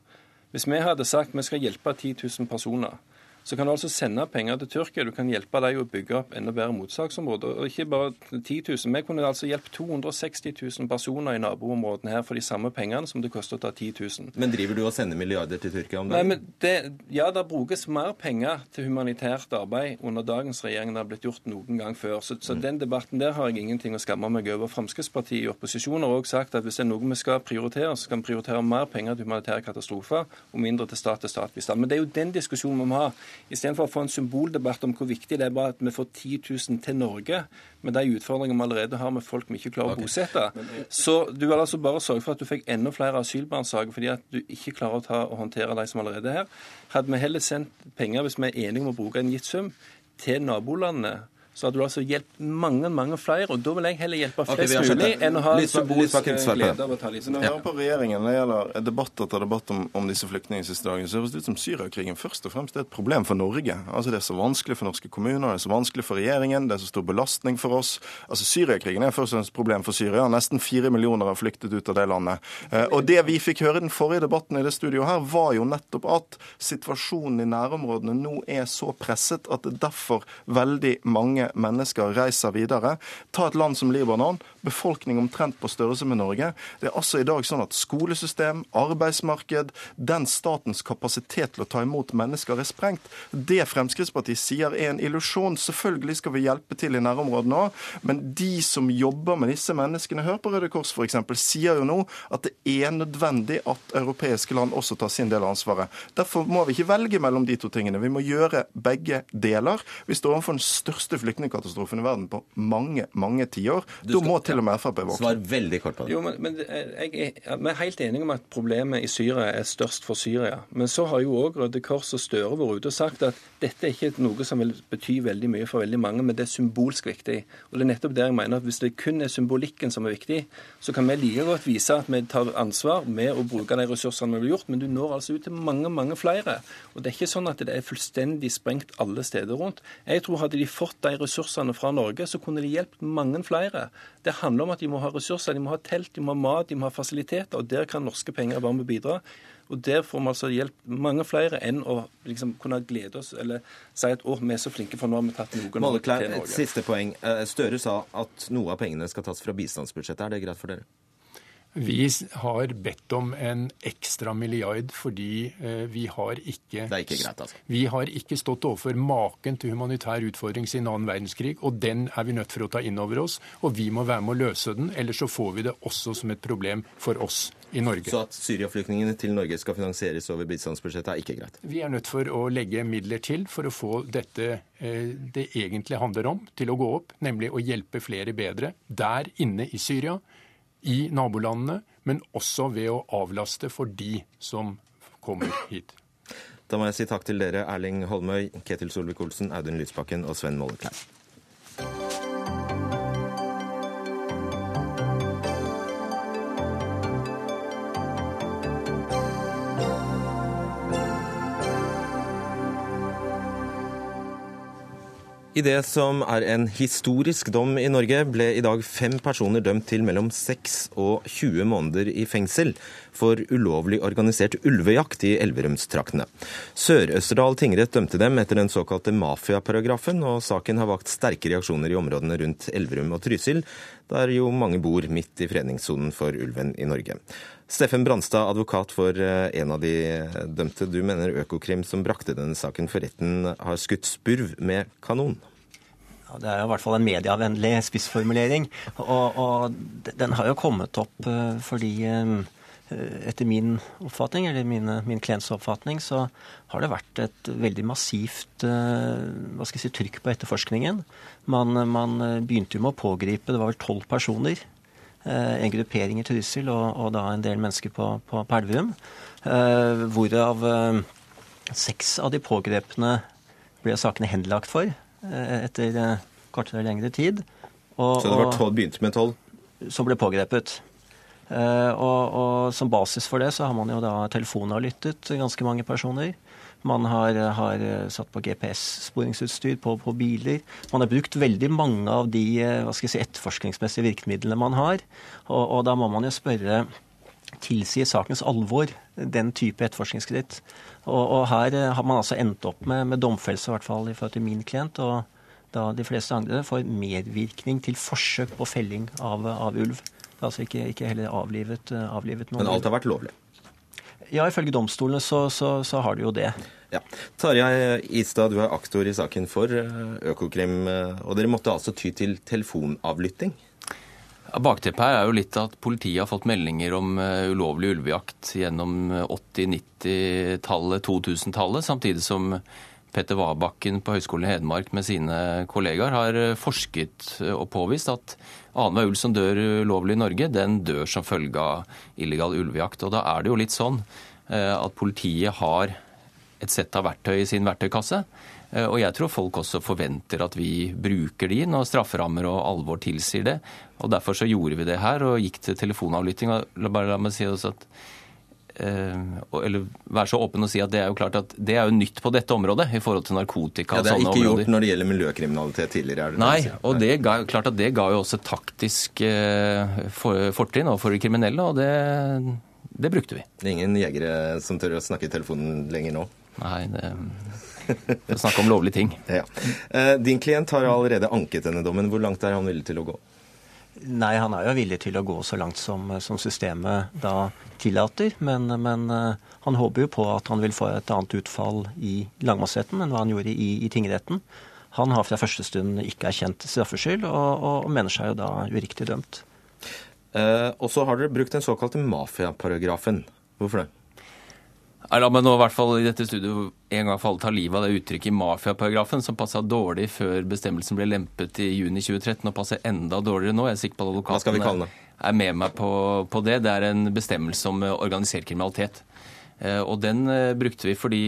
Hvis vi hadde sagt vi skal hjelpe 10 000 personer, så kan du altså sende penger til Tyrkia. Du kan hjelpe dem å bygge opp enda bedre mottaksområder. Og ikke bare 10 000. Vi kunne altså hjulpet 260 000 personer i naboområdene her for de samme pengene som det koster å ta 10 000. Men driver du og sender milliarder til Tyrkia om dagen? Nei, det, ja, det brukes mer penger til humanitært arbeid under dagens regjering enn det har blitt gjort noen gang før. Så, så mm. den debatten der har jeg ingenting å skamme meg over. Fremskrittspartiet i opposisjon har òg sagt at hvis det er noe vi skal prioritere, så skal vi prioritere mer penger til humanitære katastrofer og mindre til stat-til-stat-bistand. Men det er jo den diskusjonen vi må ha. Istedenfor å få en symboldebatt om hvor viktig det er bare at vi får 10 000 til Norge, med de utfordringene vi allerede har med folk vi ikke klarer okay. å bosette. Så du vil altså bare sørge for at du fikk enda flere asylbarnsaker fordi at du ikke klarer å, ta, og håndtere de som allerede er her. Hadde vi heller sendt penger, hvis vi er enige om å bruke en gitt sum, til nabolandene så hadde du altså hjulpet mange mange flere. og Da vil jeg heller hjelpe flest okay, mulig enn å ha symbolsk å ta litt Når jeg hører på regjeringen når det gjelder debatt etter debatt om, om disse flyktningene siste dagen, så høres det ut som Syriakrigen først og fremst er et problem for Norge. Altså Det er så vanskelig for norske kommuner, det er så vanskelig for regjeringen, det er så stor belastning for oss. Altså Syriakrigen er først og fremst et problem for Syria. Nesten fire millioner har flyktet ut av det landet. Eh, og det vi fikk høre i den forrige debatten i det studioet her, var jo nettopp at situasjonen i nærområdene nå er så presset at det derfor veldig mange mennesker reiser videre. Ta et land som Libanon. Befolkning omtrent på størrelse med Norge. Det er altså i dag sånn at skolesystem, arbeidsmarked, den statens kapasitet til å ta imot mennesker er sprengt. Det Fremskrittspartiet sier er en illusjon. Selvfølgelig skal vi hjelpe til i nærområdene òg, men de som jobber med disse menneskene, hør på Røde Kors f.eks., sier jo nå at det er nødvendig at europeiske land også tar sin del av ansvaret. Derfor må vi ikke velge mellom de to tingene. Vi må gjøre begge deler. Vi står overfor den største flyktningkatastrofen i verden på mange, mange tiår. Da må til og med Frp våkne. Svar veldig kort på det. Jo, men, men jeg, jeg, Vi er helt enige om at problemet i Syria er størst for Syria. Men så har jo òg Røde Kors og Støre vært ute og sagt at dette er ikke noe som vil bety veldig mye for veldig mange, men det er symbolsk viktig. Og det er nettopp der jeg mener at Hvis det kun er symbolikken som er viktig, så kan vi like godt vise at vi tar ansvar med å bruke de ressursene vi har gjort, men du når altså ut til mange, mange flere. Og det er ikke sånn at det er fullstendig sprengt alle steder rundt. Jeg tror hadde de fått de ressursene fra Norge, så kunne de hjulpet mange flere. Det handler om at de må ha ressurser, de må ha telt, de må ha mat, de må ha fasiliteter. og Der kan norske penger være med å bidra. Og Der får vi altså hjelp mange flere enn å liksom kunne glede oss eller si at å, vi er så flinke, for nå har vi tatt noen Molleklein, til Norge. Et siste poeng. Eh, Støre sa at noe av pengene skal tas fra bistandsbudsjettet. Er det greit for dere? Vi har bedt om en ekstra milliard fordi eh, vi har ikke, Det ikke greit, altså. Vi har ikke stått overfor maken til humanitær utfordring siden annen verdenskrig, og den er vi nødt for å ta inn over oss. Og vi må være med å løse den, ellers så får vi det også som et problem for oss i Norge. Så at syriaflyktningene til Norge skal finansieres over bistandsbudsjettet, er ikke greit? Vi er nødt for å legge midler til for å få dette eh, det egentlig handler om, til å gå opp, nemlig å hjelpe flere bedre der inne i Syria i nabolandene, men også ved å avlaste for de som kommer hit. Da må jeg si takk til dere, Erling Holmøy, Ketil Solvik-Olsen, Audun Lysbakken og Sven Molleklein. I det som er en historisk dom i Norge, ble i dag fem personer dømt til mellom 6 og 20 måneder i fengsel for ulovlig organisert ulvejakt i Elverumstraktene. Sør-Østerdal tingrett dømte dem etter den såkalte mafiaparagrafen, og saken har vakt sterke reaksjoner i områdene rundt Elverum og Trysil, der jo mange bor midt i fredningssonen for ulven i Norge. Steffen Branstad, advokat for eh, en av de dømte. Du mener Økokrim, som brakte denne saken for retten, har skutt spurv med kanon? Ja, det er jo i hvert fall en medievennlig spissformulering. Og, og den har jo kommet opp eh, fordi eh, etter min oppfatning, eller min, min klients oppfatning, så har det vært et veldig massivt hva skal jeg si, trykk på etterforskningen. Man, man begynte jo med å pågripe, det var vel tolv personer Eh, en gruppering i Trysil og, og, da en del mennesker på, på. Eh, hvorav eh, seks av de pågrepne ble sakene henlagt for etter kortere eller lengre tid. Og, Så det var tolv, begynte med tolv? Som ble pågrepet. Og, og, som basis for det så har man jo da telefonavlyttet ganske mange personer. Man har, har satt på GPS-sporingsutstyr på, på, biler. Man har brukt veldig mange av de hva skal jeg si, etterforskningsmessige virkemidlene man har. Og, og da må man jo spørre tilsier sakens alvor den type etterforskningsskritt. Og, og, her har man altså endt opp med, med domfellelse, i hvert fall i forhold til min klient. og da de fleste andre får medvirkning til forsøk på felling av, av ulv. Altså ikke, ikke heller avlivet, avlivet noen. Men alt har vært lovlig? Ja, ifølge domstolene så, så, så har det jo det. Ja. Tarjei Istad, du er aktor i saken for eh, Økokrim, eh, og dere måtte altså ty til telefonavlytting? Bakteppet her er jo litt at politiet har fått meldinger om eh, ulovlig ulvejakt gjennom 80-, 90-tallet, 2000-tallet, samtidig som Petter Wabakken på Høgskolen i Hedmark med sine kollegaer har forsket og påvist at annenhver ulv som dør ulovlig i Norge, den dør som følge av illegal ulvejakt. Og da er det jo litt sånn eh, at politiet har et sett av verktøy i sin verktøykasse. Eh, og jeg tror folk også forventer at vi bruker de når strafferammer og alvor tilsier det. Og derfor så gjorde vi det her og gikk til telefonavlytting. Og la meg si også at Eh, eller være så åpen og si at det er jo klart at det er jo nytt på dette området i forhold til narkotika. Ja, Det er ikke områder. gjort når det gjelder miljøkriminalitet tidligere? er Det Nei, og det ga, klart at det ga jo også taktisk eh, fortrinn overfor de kriminelle, og det, det, brukte vi. Det er ingen jegere som tør å snakke i telefonen lenger nå? Nei, det å snakke om lovlige ting. Ja. Eh, din klient har allerede anket denne dommen. Hvor langt er han villig til å gå? Nei, han er jo villig til å gå så langt som, som systemet da tillater. Men, men uh, han håper jo på at han vil få et annet utfall i lagmannsretten enn hva han gjorde i, i tingretten. Han har fra første stund ikke erkjent straffskyld, og, og, mener seg jo da uriktig dømt. Eh, og så har dere brukt den såkalte mafiaparagrafen. Hvorfor det? La meg nå i hvert fall i dette studio en gang for alle ta livet av det uttrykket mafiaparagrafen, som passa dårlig før bestemmelsen ble lempet i juni 2013, og passer enda dårligere nå. Jeg er sikker på at advokatene er med meg på, på, det. Det er en bestemmelse om organisert kriminalitet. Eh, og den eh, brukte vi fordi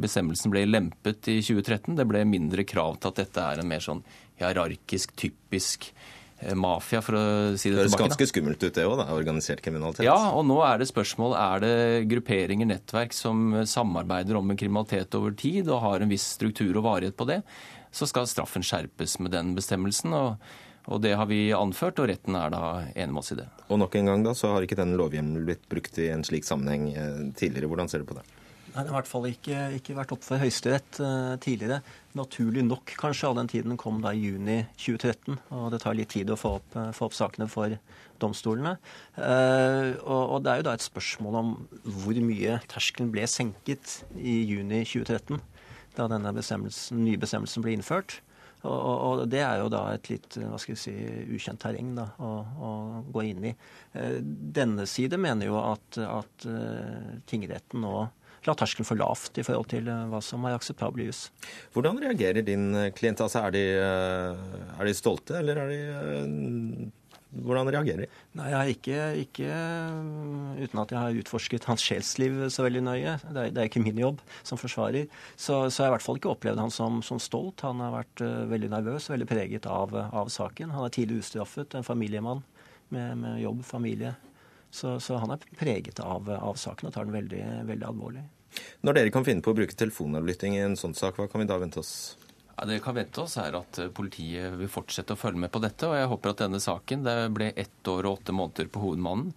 bestemmelsen ble lempet i 2013. Det ble mindre krav til at dette er en mer sånn hierarkisk, typisk Eh, mafia, for å si det, det tilbake. Det høres ganske skummelt ut det òg, organisert kriminalitet. Ja, og nå er det spørsmål er det grupperinger, nettverk, som samarbeider om kriminalitet over tid og har en viss struktur og varighet på det, så skal straffen skjerpes med den bestemmelsen. og, og det har vi anført, og retten er da enig med oss i det. Og nok en gang da, så har ikke den lovhjemmelen blitt brukt i en slik sammenheng eh, tidligere. Hvordan ser du på det? Nei, Det har i hvert fall ikke, ikke vært opp for Høyesterett uh, tidligere. Naturlig nok, kanskje, all den tiden kom da i juni 2013. Og det tar litt tid å få opp, uh, få opp sakene for domstolene. Uh, og, og, det er jo da et spørsmål om hvor mye terskelen ble senket i juni 2013, da denne bestemmelsen, nye bestemmelsen ble innført. Og, og, det er jo da et litt hva skal vi si, ukjent terreng da, å, å gå inn i. Denne side mener jo at, at tingretten nå la terskelen for lavt i forhold til eh, hva som er akseptabel jus. Hvordan reagerer din eh, klient? Altså, er, de, eh, er de stolte, eller er de hvordan reagerer de? Nei, jeg har ikke, ikke, Uten at jeg har utforsket hans sjelsliv så veldig nøye. Det er, det er ikke min jobb som forsvarer. Så, så jeg har i hvert fall ikke opplevd han som, som stolt. Han har vært uh, veldig nervøs, veldig preget av, av, saken. Han er tidlig ustraffet, en familiemann med, med jobb, familie. Så, så, han er preget av, av saken og tar den veldig, veldig alvorlig. Når dere kan finne på å bruke telefonavlytting i en sånn sak, hva kan vi da vente oss? Ja, det kan vente oss er at politiet vil fortsette å følge med på dette. Og jeg håper at denne saken, det ble ett år og åtte måneder på hovedmannen,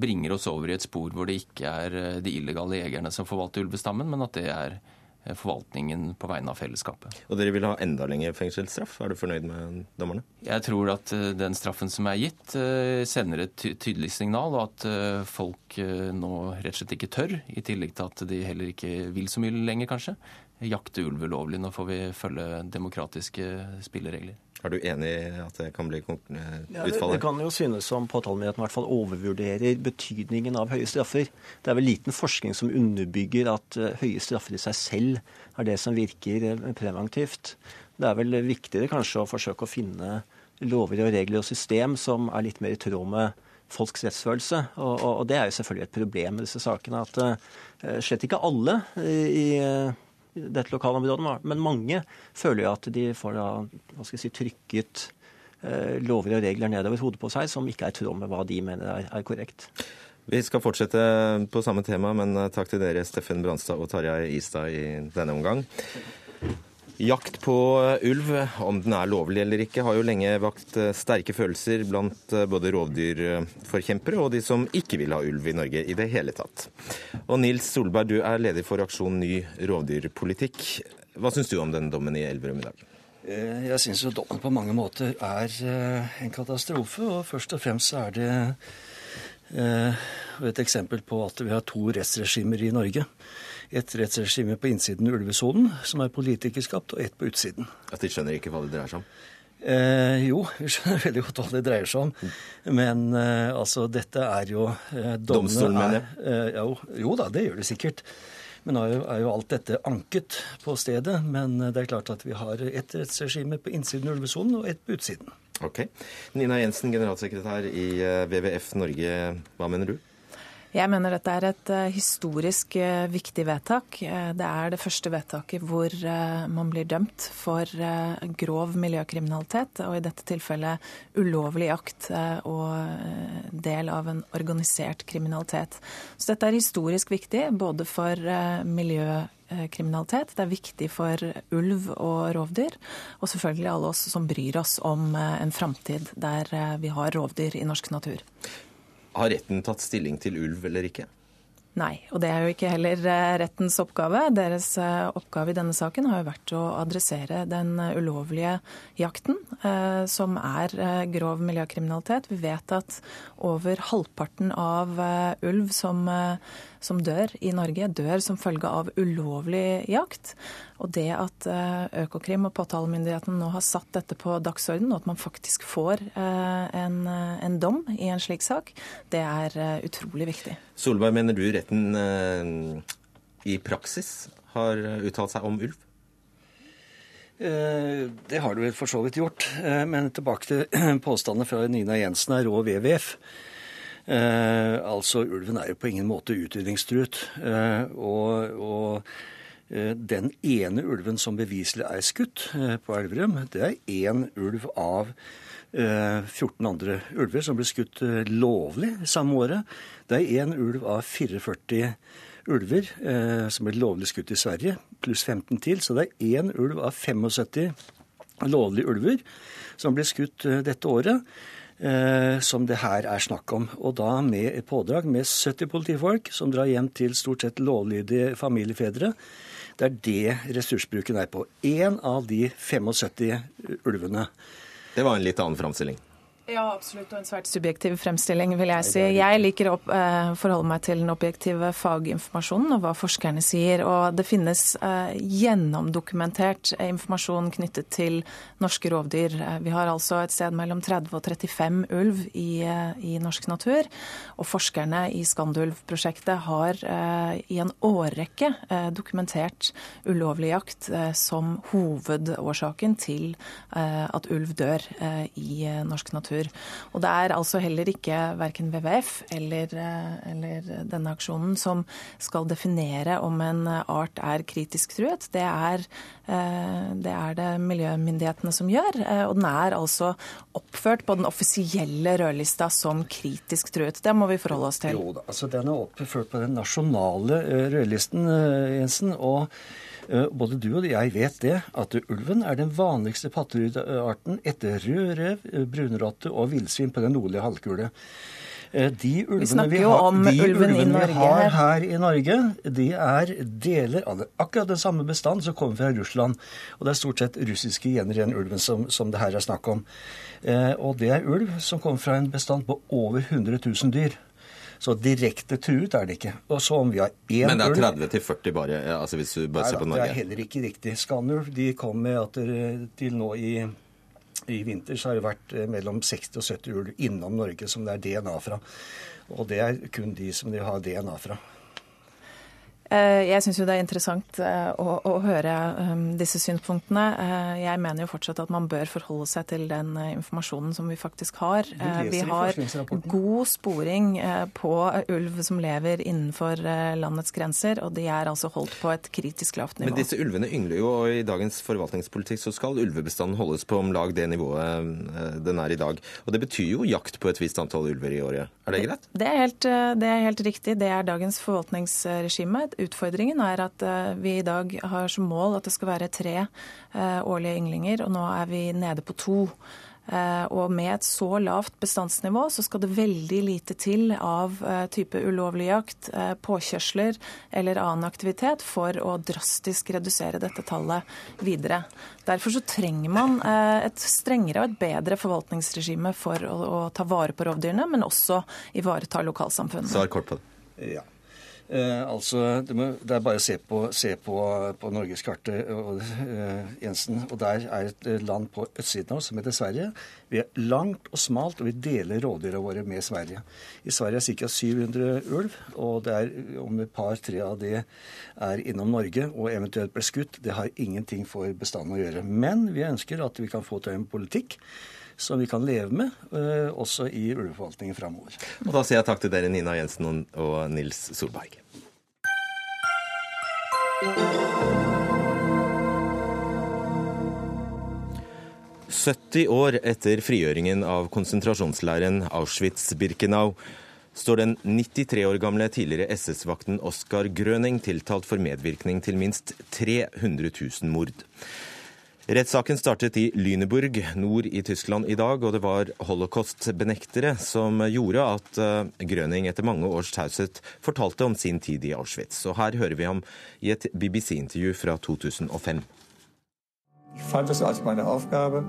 bringer oss over i et spor hvor det ikke er de illegale jegerne som forvalter ulvestammen, men at det er Eh, forvaltningen på vegne av fellesskapet. Og dere vil ha enda lengre fengselsstraff? Er du fornøyd med dommerne? Jeg tror at eh, den straffen som er gitt, eh, sender et tydelig signal, og at folk nå rett og slett ikke tør, i tillegg til at de heller ikke vil så mye lenger, kanskje, jakte ulv ulovlig. Nå får vi følge demokratiske spilleregler. Er du enig i at det kan bli utfallet? Ja, det, det, kan jo synes som påtalemyndigheten i hvert fall overvurderer betydningen av høye straffer. Det er vel liten forskning som underbygger at uh, høye straffer i seg selv er det som virker uh, preventivt. Det er vel viktigere kanskje å forsøke å finne lover og regler og system som er litt mer i tråd med folks rettsfølelse. Og, og, og det er jo selvfølgelig et problem med disse sakene at uh, slett ikke alle i dette lokalområdet, men mange føler jo at de får da, hva skal jeg si, trykket eh, lover og regler nedover hodet på seg som ikke er i tråd med hva de mener er, er korrekt. Vi skal fortsette på samme tema, men eh, takk til dere, Steffen Branstad og Tarjei Istad, i denne omgang. Jakt på eh, ulv, om den er lovlig eller ikke, har jo lenge vakt eh, sterke følelser blant eh, både rovdyrforkjempere og de som ikke vil ha ulv i Norge i det hele tatt. Og Nils Solberg, du er leder for aksjon Ny rovdyrpolitikk. Hva syns du om den dommen i Elverum i dag? Jeg syns jo dommen på mange måter er en katastrofe. Og først og fremst er det et eksempel på at vi har to rettsregimer i Norge et rettsregime på innsiden ulvesonen, som er politikerskapt, og ett på utsiden. At de skjønner ikke hva det dreier seg om? Eh, jo, vi skjønner veldig godt hva det dreier seg om. Men eh, altså, dette er jo eh, Domstolen, mener jeg? Eh, jo, jo, da, det gjør det sikkert. Men nå er jo, er jo alt dette anket på stedet. Men eh, det er klart at vi har ett rettsregime på innsiden av ulvesonen og ett på utsiden. Ok. Nina Jensen, generalsekretær i eh, WWF Norge, hva mener du? Jeg mener dette er et eh, historisk eh, viktig vedtak. Eh, det er det første vedtaket hvor man blir dømt for grov miljøkriminalitet, og i dette tilfellet ulovlig jakt og del av en organisert kriminalitet. Så dette er historisk viktig både for miljøkriminalitet, det er viktig for ulv og rovdyr, og selvfølgelig alle oss som bryr oss om en framtid der vi har rovdyr i norsk natur. Har retten tatt stilling til ulv eller ikke? Nei, og det er jo ikke heller eh, rettens oppgave. Deres eh, oppgave i denne saken har jo vært å adressere den eh, ulovlige jakten, som er grov miljøkriminalitet. Vi vet at over halvparten av ulv som, som dør i Norge, dør som følge av ulovlig jakt. Og det at Økokrim og påtalemyndigheten nå har satt dette på dagsorden, og at man faktisk får en, en dom i en slik sak, det er utrolig viktig. Solberg, mener du retten eh, i praksis har uttalt seg om ulv? Eh, det har det vel for så vidt gjort. Eh, men tilbake til påstandene fra Nina Jensen her og WWF. Eh, altså, ulven er jo på ingen måte utrydningstruet. Eh, og, og eh, den ene ulven som beviselig er skutt på Elverum, det er én ulv av 14 andre ulver som ble skutt lovlig samme året. Det er én ulv av 44 ulver som ble lovlig skutt i Sverige, pluss 15 til. Så det er én ulv av 75 lovlige ulver som ble skutt dette året. Eh, som det her er snakk om. Og da med et pådrag med 70 politifolk som drar hjem til stort sett lovlydige familiefedre. Det er det ressursbruken er på. Én av de 75 ulvene. Det var en litt annen framstilling. Ja, absolutt. Og en svært subjektiv fremstilling, vil jeg si. Jeg liker å eh, forholde meg til den objektive faginformasjonen og hva forskerne sier. Og det finnes eh, gjennomdokumentert informasjon knyttet til norske rovdyr. Eh, vi har altså et sted mellom 30 og 35 ulv i, i norsk natur. Og forskerne i Skandulv-prosjektet har i en årrekke dokumentert ulovlig jakt som hovedårsaken til at ulv dør i norsk natur natur. Og det er altså heller ikke verken WWF eller, eh, eller, denne aksjonen som skal definere om en art er kritisk truet. Det er, eh, det er det miljømyndighetene som gjør. Eh, og den er altså oppført på den offisielle rødlista som kritisk truet. Det må vi forholde oss til. Jo altså Den er oppført på den nasjonale rødlisten, Jensen. og både du og jeg vet det, at ulven er den vanligste pattedyarten etter rødrev, eh, brunrotte og villsvin på den nordlige halvkule. Eh, de ulvene vi, har, de ulvene vi har her i Norge, de er deler av akkurat den samme bestand som kommer fra Russland. Og det er stort sett russiske gener i den ulven som, som det her er snakk om. Eh, og det er ulv som kommer fra en bestand på over 100 000 dyr. Så direkte truet er det ikke. Og så om vi har én Men det er 30-40 bare, altså hvis du bare ser på Norge? Det er heller ikke riktig. Skanulv de kom med at til nå i, i vinter så har det vært eh, mellom 60 og 70 ulv innom Norge som det er DNA fra. Og det er kun de som de har DNA fra. Eh, jeg syns jo det er interessant eh, å, å, høre um, disse synspunktene. Eh, jeg mener jo fortsatt at man bør forholde seg til den informasjonen som vi faktisk har. Vi har god sporing på ulv som lever innenfor landets grenser, og de er altså holdt på et kritisk lavt nivå. Men disse ulvene yngler jo, og i dagens forvaltningspolitikk så skal ulvebestanden holdes på om lag det nivået den er i dag. Og det betyr jo jakt på et visst antall ulver i året. Er det greit? Det er helt, det er helt riktig. Det er dagens forvaltningsregime. Utfordringen er at eh, vi i dag har som mål at det skal være tre eh, årlige ynglinger, og nå er vi nede på to. Eh, og med et så lavt bestandsnivå så skal det veldig lite til av type ulovlig jakt, påkjørsler eller annen aktivitet for å drastisk redusere dette tallet videre. Derfor så trenger man et strengere og et bedre forvaltningsregime for å, å ta vare på rovdyrene, men også ivareta lokalsamfunnene. Svar kort på det. Ja. Eh, altså, det, må, det, er bare å se på, se på, på norgeskartet, eh, Jensen. Og der er et eh, land på østsiden av oss som heter Sverige. Vi er langt og smalt, og vi deler rådyra våre med Sverige. I Sverige er ca. 700 ulv, og det er om et par-tre av det er innom Norge og eventuelt ble skutt. Det har ingenting for bestanden å gjøre. Men vi ønsker at vi kan få til en politikk som vi kan leve med, uh, også i ulveforvaltningen framover. Og da sier jeg takk til dere, Nina Jensen og Nils Solberg. «70 år etter frigjøringen av konsentrasjonsleiren Auschwitz-Birkenau står den 93 år gamle tidligere SS-vakten Oskar Grøning tiltalt for medvirkning til minst 300 000 mord. Rettssaken startet i Lüneburg nord i Tyskland i dag, og det var holocaust-benektere som gjorde at eh, Grøning etter mange års taushet fortalte om sin tid i Auschwitz. Og her hører vi ham i et BBC-intervju fra 2005. Jeg fant det som min oppgave,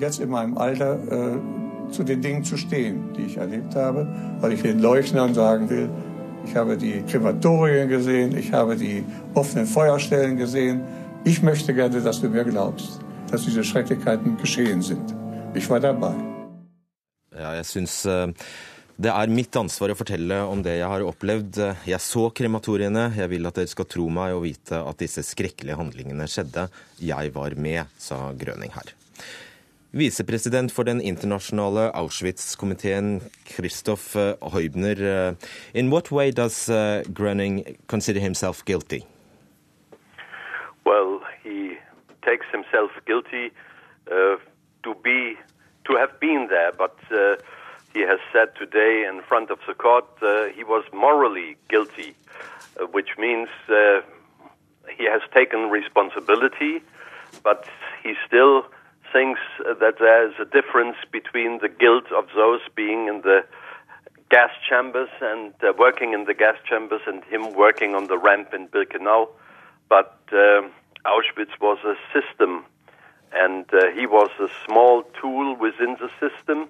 jetzt in meinem Alter äh, zu den Dingen zu stehen, die ich erlebt habe, weil ich den Leuchtern sagen will, ich habe die Krematorien gesehen, ich habe die offenen Feuerstellen gesehen, ich möchte gerne, dass du mir glaubst, dass diese Schrecklichkeiten geschehen sind. Ich war dabei. Ja, jeg syns eh, det er mitt ansvar å fortelle om det jeg har opplevd. Jeg så krematoriene. Jeg vil at dere skal tro meg og vite at disse skrekkelige handlingene skjedde. Jeg var med, sa Grøning her. Visepresident for den internasjonale Auschwitz-komiteen, Christoph Heubner. Eh, in what way does Gröning consider himself guilty? Well, he takes himself guilty uh, to be to have been there, but uh, he has said today in front of the court uh, he was morally guilty, uh, which means uh, he has taken responsibility, but he still thinks that there is a difference between the guilt of those being in the gas chambers and uh, working in the gas chambers and him working on the ramp in Birkenau. But um, Auschwitz was a system, and uh, he was a small tool within the system,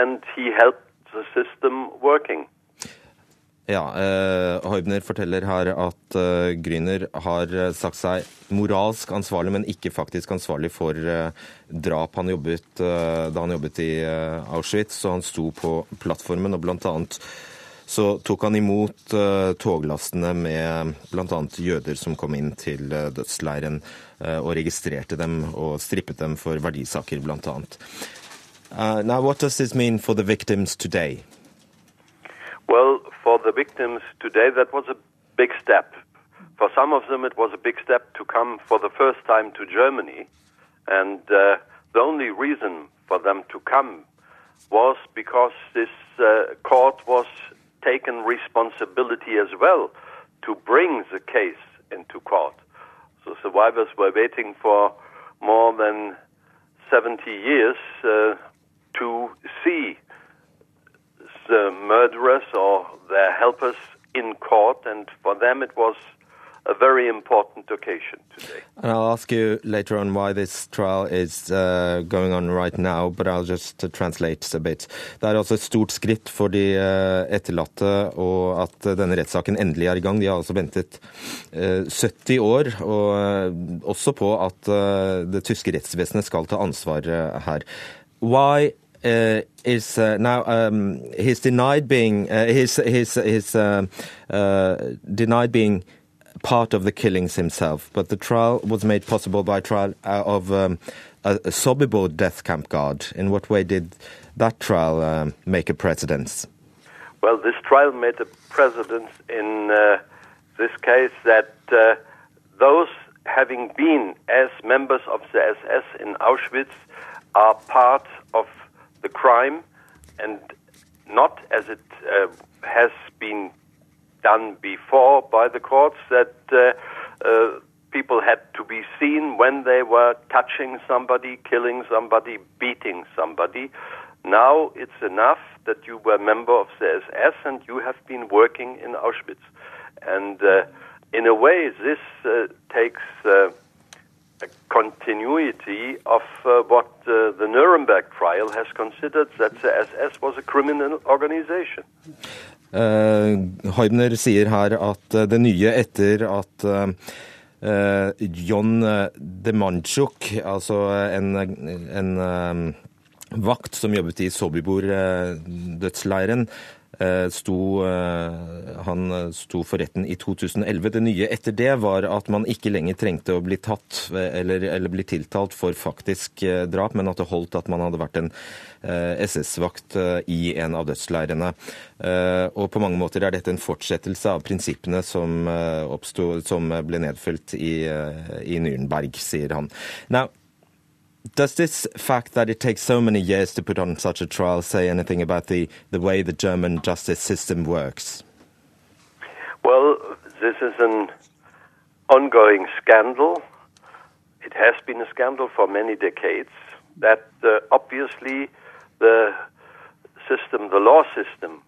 and he helped the system working. Ja, eh, Heubner forteller her at eh, Grüner har eh, sagt seg moralsk ansvarlig, men ikke faktisk ansvarlig for eh, drap han jobbet, eh, da han jobbet i eh, Auschwitz. Så han sto på plattformen og blant annet så tok han imot uh, toglastene med bl.a. jøder som kom inn til uh, dødsleiren, uh, og registrerte dem og strippet dem for verdisaker, bl.a. Uh, now, what does this mean for the victims today? Well, for the victims today, that was a big step. For some of them, it was a big step to come for the first time to Germany. And uh, the only reason for them to come was because this uh, court was taken responsibility as well to bring the case into court. So survivors were waiting for more than 70 years uh, to see the murderers or their helpers in court, and for them it was a very important occasion today. And I'll ask you later on why this trial is uh, going on right now, but I'll just uh, translate a bit. Det er altså et stort skritt for de uh, etterlatte og at denne rettssaken endelig er i gang. De har altså ventet 70 år, og også på at det tyske rettsvesenet skal ta ansvar her. Why uh, is uh, now um, he's denied being uh, he's he's, he's denied being part of the killings himself, but the trial was made possible by trial uh, of um, a, a Sobibor death camp guard. In what way did that trial um, make a precedence? Well, this trial made a precedence in uh, this case that uh, those having been as members of the SS in Auschwitz are part of the crime and not as it uh, has been done before by the courts that uh, uh, people had to be seen when they were touching somebody, killing somebody, beating somebody. Now it's enough that you were a member of the SS and you have been working in Auschwitz. And uh, in a way, this uh, takes uh, a continuity of uh, what the Nuremberg trial has considered that the SS was a criminal organization. Uh, Heubner sier her at uh, det nye etter at uh, John Demanchuk, altså en, en vakt som jobbet i Sobibor-dødsleiren, Eh, sto, eh, han sto for retten i 2011. Det nye etter det var at man ikke lenger trengte å bli tatt eller, eller bli tiltalt for faktisk eh, drap, men at det holdt at man hadde vært en SS-vakt i en av dødsleirene. Og på mange måter er dette en fortsettelse av prinsippene som, oppstod, som ble nedfelt i, i Nürnberg, sier han. Now, Does this fact that it takes so many years to put on such a trial say anything about the, the way the German justice system works? Well, this is an ongoing scandal. It has been a scandal for many decades that uh, obviously the system, the law system,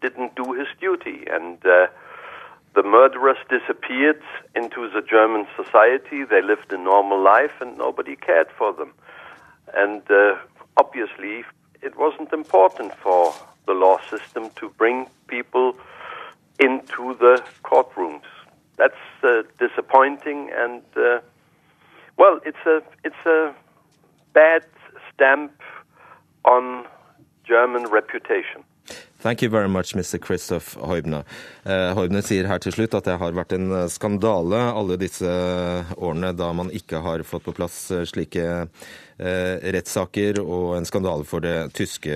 didn't do his duty. And uh, the murderers disappeared into the German society. They lived a normal life and nobody cared for them. And uh, obviously, it wasn't important for the law system to bring people into the courtrooms. That's uh, disappointing, and uh, well, it's a it's a bad stamp on German reputation. Thank you very much, Mr. Christoph Heubner. Uh, Heubner sier her til slutt at det har vært en eh, skandale alle disse årene da man ikke har fått på plass eh, slike uh, rettssaker, og en skandale for det tyske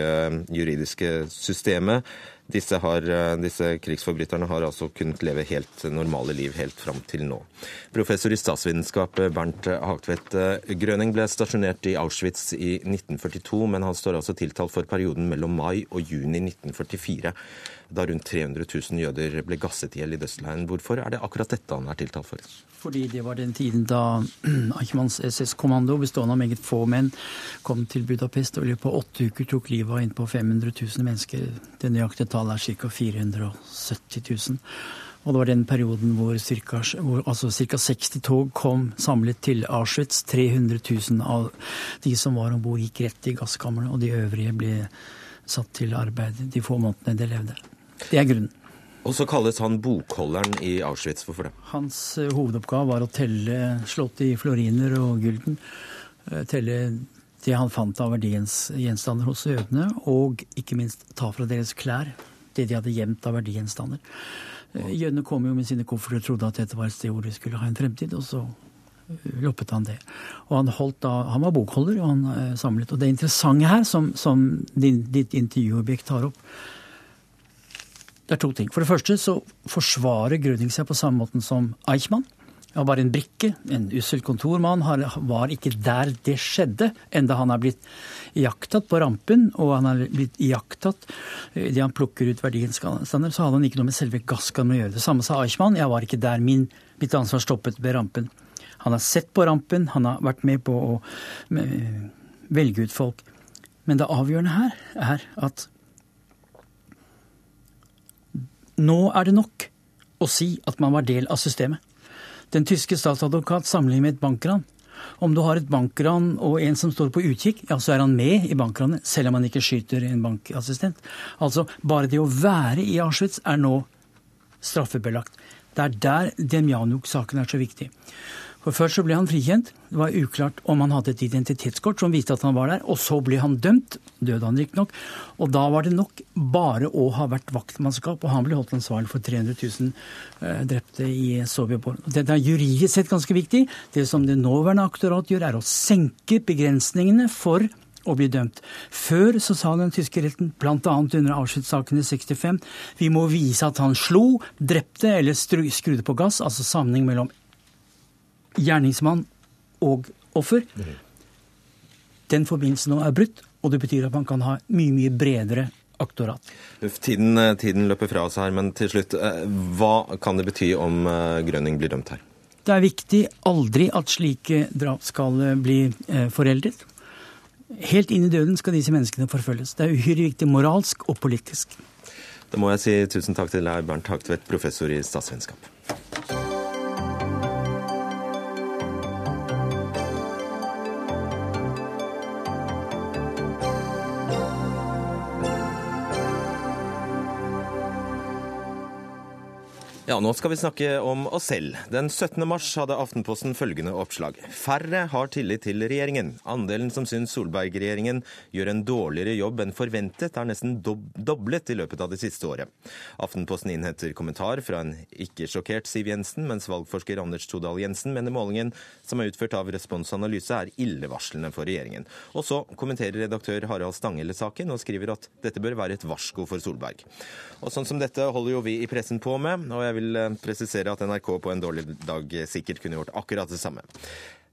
juridiske systemet. Disse, har, eh, disse, krigsforbryterne har altså kunnet leve helt normale liv helt fram til nå. Professor i statsvitenskap Bernt Hagtvedt eh, Grøning ble stasjonert i Auschwitz i 1942, men han står altså tiltalt for perioden mellom mai og juni 1944, da rundt 300 000 jøder ble gasset i hjel i dødsleiren. Hvorfor er det akkurat dette han er tiltalt for? Fordi det var den tiden da Eichmanns SS-kommando, bestående av meget få menn, kom til Budapest og i løpet av åtte uker tok livet av innpå 500 000 mennesker. Det nøyaktige tallet er ca. 470 000. Og det var den perioden hvor ca. Altså 60 tog kom samlet til Auschwitz. 300 000 av de som var om bord, gikk rett i gasskamrene, og de øvrige ble satt til arbeid de få månedene de levde. Det er grunnen. Og så kalles han bokholderen i Auschwitz. Hvorfor det? Hans eh, hovedoppgave var å telle slått i floriner og gulden. Eh, telle det han fant av verdigjenstander hos jødene, og ikke minst ta fra deres klær det de hadde gjemt av verdigjenstander. Eh, jødene kom jo med sine kofferter og trodde at dette var et sted hvor de skulle ha en fremtid, og så loppet han det. Og han, holdt da, han var bokholder, og han samlet. Og det interessante her, som, som ditt intervjuobjekt tar opp, det er to ting. For det første så forsvarer Grønning seg på samme måten som Eichmann. Han var en brikke, en ussel kontormann. Han var ikke der det skjedde, enda han er blitt iakttatt på rampen, og han er blitt iakttatt idet han plukker ut verdigjenstander, så hadde han ikke noe med selve gasskammeret å gjøre. Det samme sa Eichmann. Jeg var ikke der min, mitt ansvar stoppet ved rampen. Han har sett på rampen, han har vært med på å velge ut folk. Men det avgjørende her er at nå er det nok å si at man var del av systemet. Den tyske statsadvokat sammenligner med et bankran. Om du har et bankran og en som står på utkikk, ja, så er han med i bankranet, selv om han ikke skyter en bankassistent. Altså, bare det å være i Auschwitz er nå straffebelagt. Det er der Demjanjuk-saken er så viktig. For Først så ble han frikjent. Det var uklart om han hadde et identitetskort som viste at han var der. Og så ble han dømt. Døde han riktignok. Og da var det nok bare å ha vært vaktmannskap. Og han ble holdt ansvarlig for 300 000 uh, drepte i Sovjetunionen. Dette er juridisk sett ganske viktig. Det som det nåværende aktorat gjør, er å senke begrensningene for å bli dømt. Før så sa den tyske retten, bl.a. under Auschwitz-saken i 65, vi må vise at han slo, drepte eller skrudde på gass, altså sammenheng mellom gjerningsmann og offer. Den forbindelsen nå er brutt, og det betyr at man kan ha mye, mye bredere aktorat. Tiden, tiden løper fra oss her, men til slutt, eh, hva kan det bety om eh, Grønning blir dømt her? Det er viktig aldri at slike drap skal eh, bli foreldet. Helt inn i døden skal disse menneskene forfølges. Det er uhyre viktig moralsk og politisk. Da må jeg si tusen takk til deg, Bernt Hagtvedt, professor i statsvitenskap. Ja, nå skal vi snakke om oss selv. Den 17. mars hadde Aftenposten følgende oppslag. Færre har tillit til regjeringen. Andelen som syns Solberg-regjeringen gjør en dårligere jobb enn forventet, er nesten dob doblet i løpet av det siste året. Aftenposten innhenter kommentar fra en ikke-sjokkert Siv Jensen, mens valgforsker Anders Todal Jensen mener målingen som er utført av Respons er illevarslende for regjeringen. Og så kommenterer redaktør Harald Stanghelle saken og skriver at dette bør være et varsko for Solberg. Og sånn som dette holder jo vi i pressen på med. og jeg vil eh, presisere at NRK på en dårlig dag sikkert kunne gjort akkurat det samme.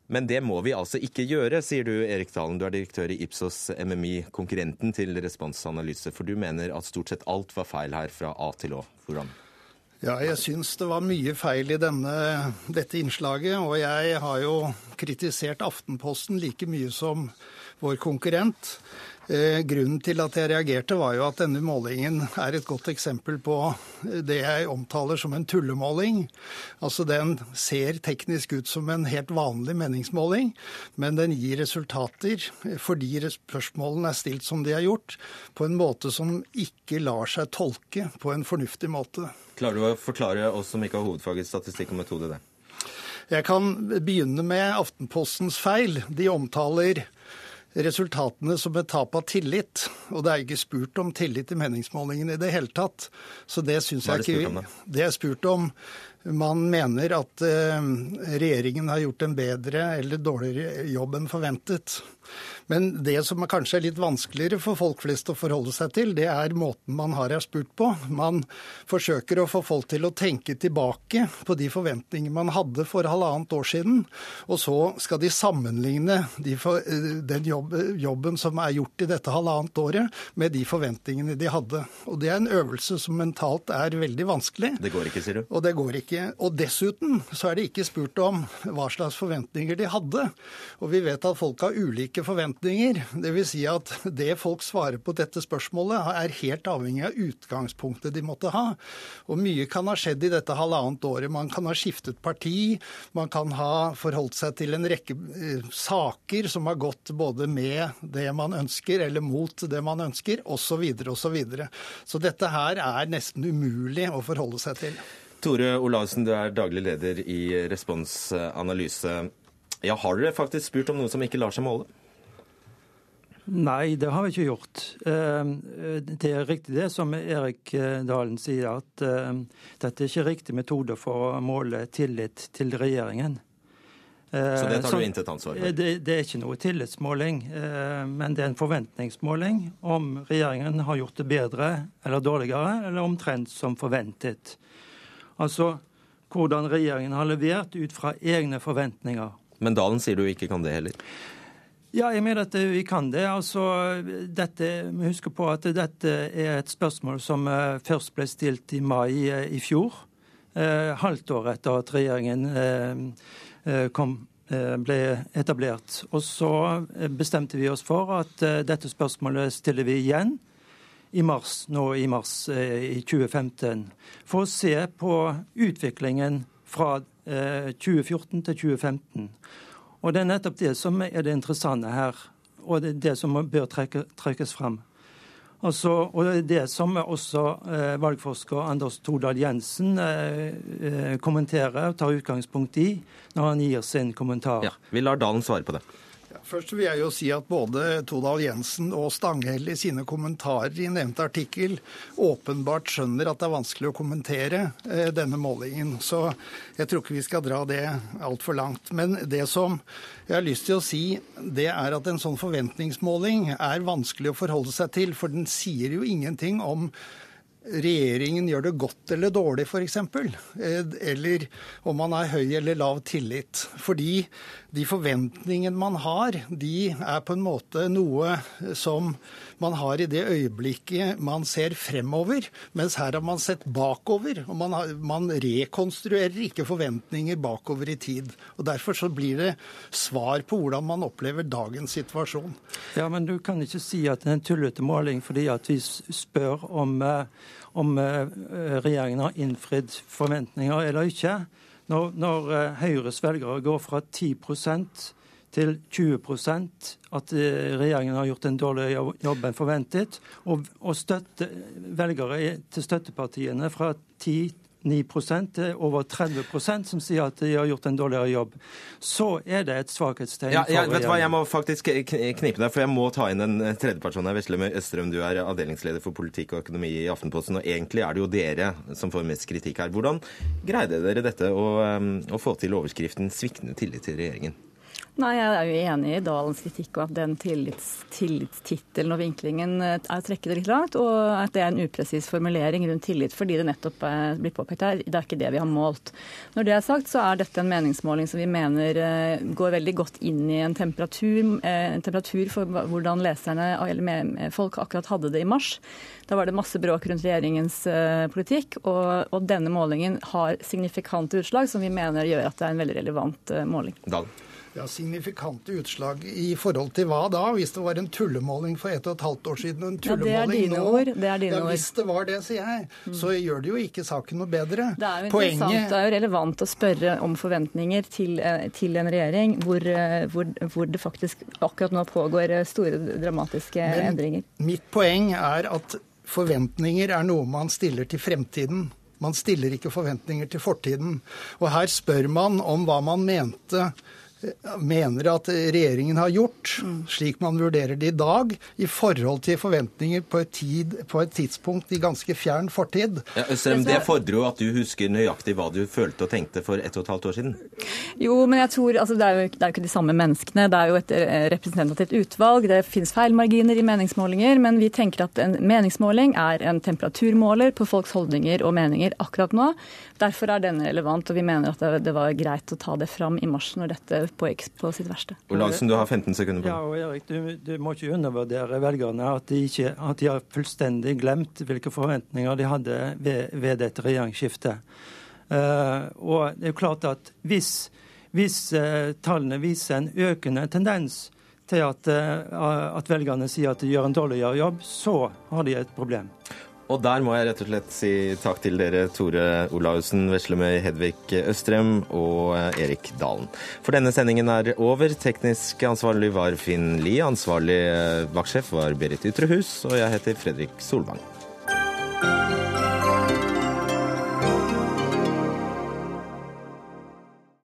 Men det må vi altså ikke gjøre, sier du Erik Dalen. Du er direktør i Ipsos MMI, konkurrenten til Responsanalyse. For du mener at stort sett alt var feil her fra A til Å. Hvordan? Ja, jeg syns det var mye feil i denne, dette innslaget. Og jeg har jo kritisert Aftenposten like mye som vår konkurrent. Eh, grunnen til at jeg reagerte, var jo at denne målingen er et godt eksempel på det jeg omtaler som en tullemåling. Altså Den ser teknisk ut som en helt vanlig meningsmåling, men den gir resultater fordi spørsmålene er stilt som de er gjort, på en måte som ikke lar seg tolke på en fornuftig måte. Klarer du å forklare oss som ikke har hovedfaget statistikk og metode, det? Jeg kan begynne med Aftenpostens feil. De omtaler resultatene som et tap av tillit. Og det er ikke spurt om tillit i meningsmålingen i det hele tatt. Så det syns jeg ikke Det er spurt om man mener at uh, regjeringen har gjort en bedre eller dårligere jobb enn forventet. Men det som kanskje er litt vanskeligere for folk flest å forholde seg til, det er måten man har spurt på. Man forsøker å få folk til å tenke tilbake på de forventningene man hadde for halvannet år siden, og så skal de sammenligne de for, den jobb, jobben som er gjort i dette halvannet året, med de forventningene de hadde. Og Det er en øvelse som mentalt er veldig vanskelig. Det går ikke, sier du? Og det går ikke. Og dessuten så er det ikke spurt om hva slags forventninger de hadde. Og vi vet at folk har ulike forventninger forventninger. Dvs. Si at det folk svarer på dette spørsmålet, er helt avhengig av utgangspunktet de måtte ha. Og mye kan ha skjedd i dette halvannet året. Man kan ha skiftet parti, man kan ha forholdt seg til en rekke eh, saker som har gått både med det man ønsker, eller mot det man ønsker, osv. osv. Så, videre. så dette her er nesten umulig å forholde seg til. Tore Olavsen, du er daglig leder i Respons Analyse. Ja, har dere faktisk spurt om noe som ikke lar seg måle? Nei, det har vi ikke gjort. Ehm, det er riktig det som Erik eh, Dalen sier, at ehm, dette er ikke riktig metode for å måle tillit til regjeringen. Så det tar du intet ansvar for? Det, det, er ikke noe tillitsmåling, men det er en forventningsmåling om regjeringen har gjort det bedre eller dårligere, eller omtrent som forventet. Altså hvordan regjeringen har levert ut fra egne forventninger. Men Dalen sier du ikke kan det heller? Ja, jeg mener at vi kan det. Altså, dette, vi husker på at dette er et spørsmål som eh, først ble stilt i mai eh, i fjor. Eh, halvt år etter at regjeringen kom, ble etablert. Og så bestemte vi oss for at dette spørsmålet stiller vi igjen i mars, nå i mars i 2015, for å se på utviklingen fra 2014 til 2015. Og Det er nettopp det som er det interessante her, og det er det som bør trekke, trekkes frem. Altså, og det er det som også eh, valgforsker Anders Tordal Jensen eh, eh, kommenterer og tar utgangspunkt i når han gir sin kommentar. Ja, Vi lar Dalen svare på det. Først vil jeg jo si at både Todal Jensen og Stanghelle i sine kommentarer i nevnte artikkel åpenbart skjønner at det er vanskelig å kommentere eh, denne målingen. Så jeg tror ikke vi skal dra det altfor langt. Men det som jeg har lyst til å si, det er at en sånn forventningsmåling er vanskelig å forholde seg til, for den sier jo ingenting om regjeringen gjør det godt eller dårlig, f.eks. Eh, eller om man har høy eller lav tillit. Fordi de forventningene man har, de er på en måte noe som man har i det øyeblikket man ser fremover, mens her har man sett bakover. og Man, har, man rekonstruerer ikke forventninger bakover i tid. og Derfor så blir det svar på hvordan man opplever dagens situasjon. Ja, Men du kan ikke si at det er en tullete måling fordi at vi spør om eh, om eh, regjeringen har innfridd forventninger eller ikke. Når, når eh, Høyres velgere går fra 10% til 20 at eh, regjeringen har gjort en dårligere jobb enn forventet, og, og støtte, velgere til støttepartiene fra 10 9 til over 30% som sier at de har gjort en dårligere jobb, så er det et svakhetstegn. Ja, ja, vet du hva, Jeg må faktisk knipe deg, for jeg må ta inn en tredjeperson her. Vesle Østrøm, du er avdelingsleder for politikk og økonomi i Aftenposten, og egentlig er det jo dere som får mest kritikk her. Hvordan greide dere dette å, å få til overskriften 'sviktende tillit til regjeringen'? Nei, Jeg er jo enig i Dalens kritikk og at den tillits, tillitstittelen og vinklingen eh, er å trekke det litt langt, og at det er en upresis formulering rundt tillit, fordi det nettopp er blitt påpekt her. Det er ikke det vi har målt. Når det er sagt, så er dette en meningsmåling som vi mener eh, går veldig godt inn i en temperatur, eh, en temperatur for hvordan leserne eller folk akkurat hadde det i mars. Da var det masse bråk rundt regjeringens politikk, og, og denne målingen har signifikante utslag som vi mener gjør at det er en veldig relevant måling. Dahl. Ja, Signifikante utslag i forhold til hva da? Hvis det var en tullemåling for et og et halvt år siden og en tullemåling nå? ja, det er dine nå ord. Det er dine ja, Hvis det var det, sier jeg, mm. så gjør det jo ikke saken noe bedre. Det er jo Poenget... det er jo relevant å spørre om forventninger til, eh, til en regjering hvor, eh, hvor, hvor, det faktisk akkurat nå pågår eh, store dramatiske Men endringer. Mitt poeng er at forventninger er noe man stiller til fremtiden. Man stiller ikke forventninger til fortiden. Og her spør man om hva man mente mener at regjeringen har gjort, slik man vurderer det i dag, i forhold til forventninger på et, tid, på et tidspunkt i ganske fjern fortid. Ja, Østrem, det fordrer jo at du husker nøyaktig hva du følte og tenkte for ett og et halvt år siden? Jo, men jeg tror, altså, det, er jo, det er jo ikke de samme menneskene. Det er jo et eh, representativt utvalg. Det finnes feilmarginer i meningsmålinger. Men vi tenker at en meningsmåling er en temperaturmåler på folks holdninger og meninger akkurat nå. Derfor er denne relevant, og vi mener at det, det var greit å ta det fram i mars når dette pågikk på sitt verste. Olagsen, du har 15 sekunder på Ja, og Erik, du, du må ikke undervurdere velgerne. At de, ikke, at de, har fullstendig glemt hvilke forventninger de hadde ved, ved dette regjeringsskiftet. Uh, og det er jo klart at hvis, hvis uh, tallene viser en økende tendens til at, uh, at velgerne sier at de gjør en dårligere jobb, så har de et problem. Og der må jeg rett og slett si takk til dere, Tore Olaussen, Veslemøy Hedvig Østrem og Erik Dalen. For denne sendingen er over. Teknisk ansvarlig var Finn Lie. Ansvarlig vaktsjef var Berit Ytrehus. Og jeg heter Fredrik Solvang.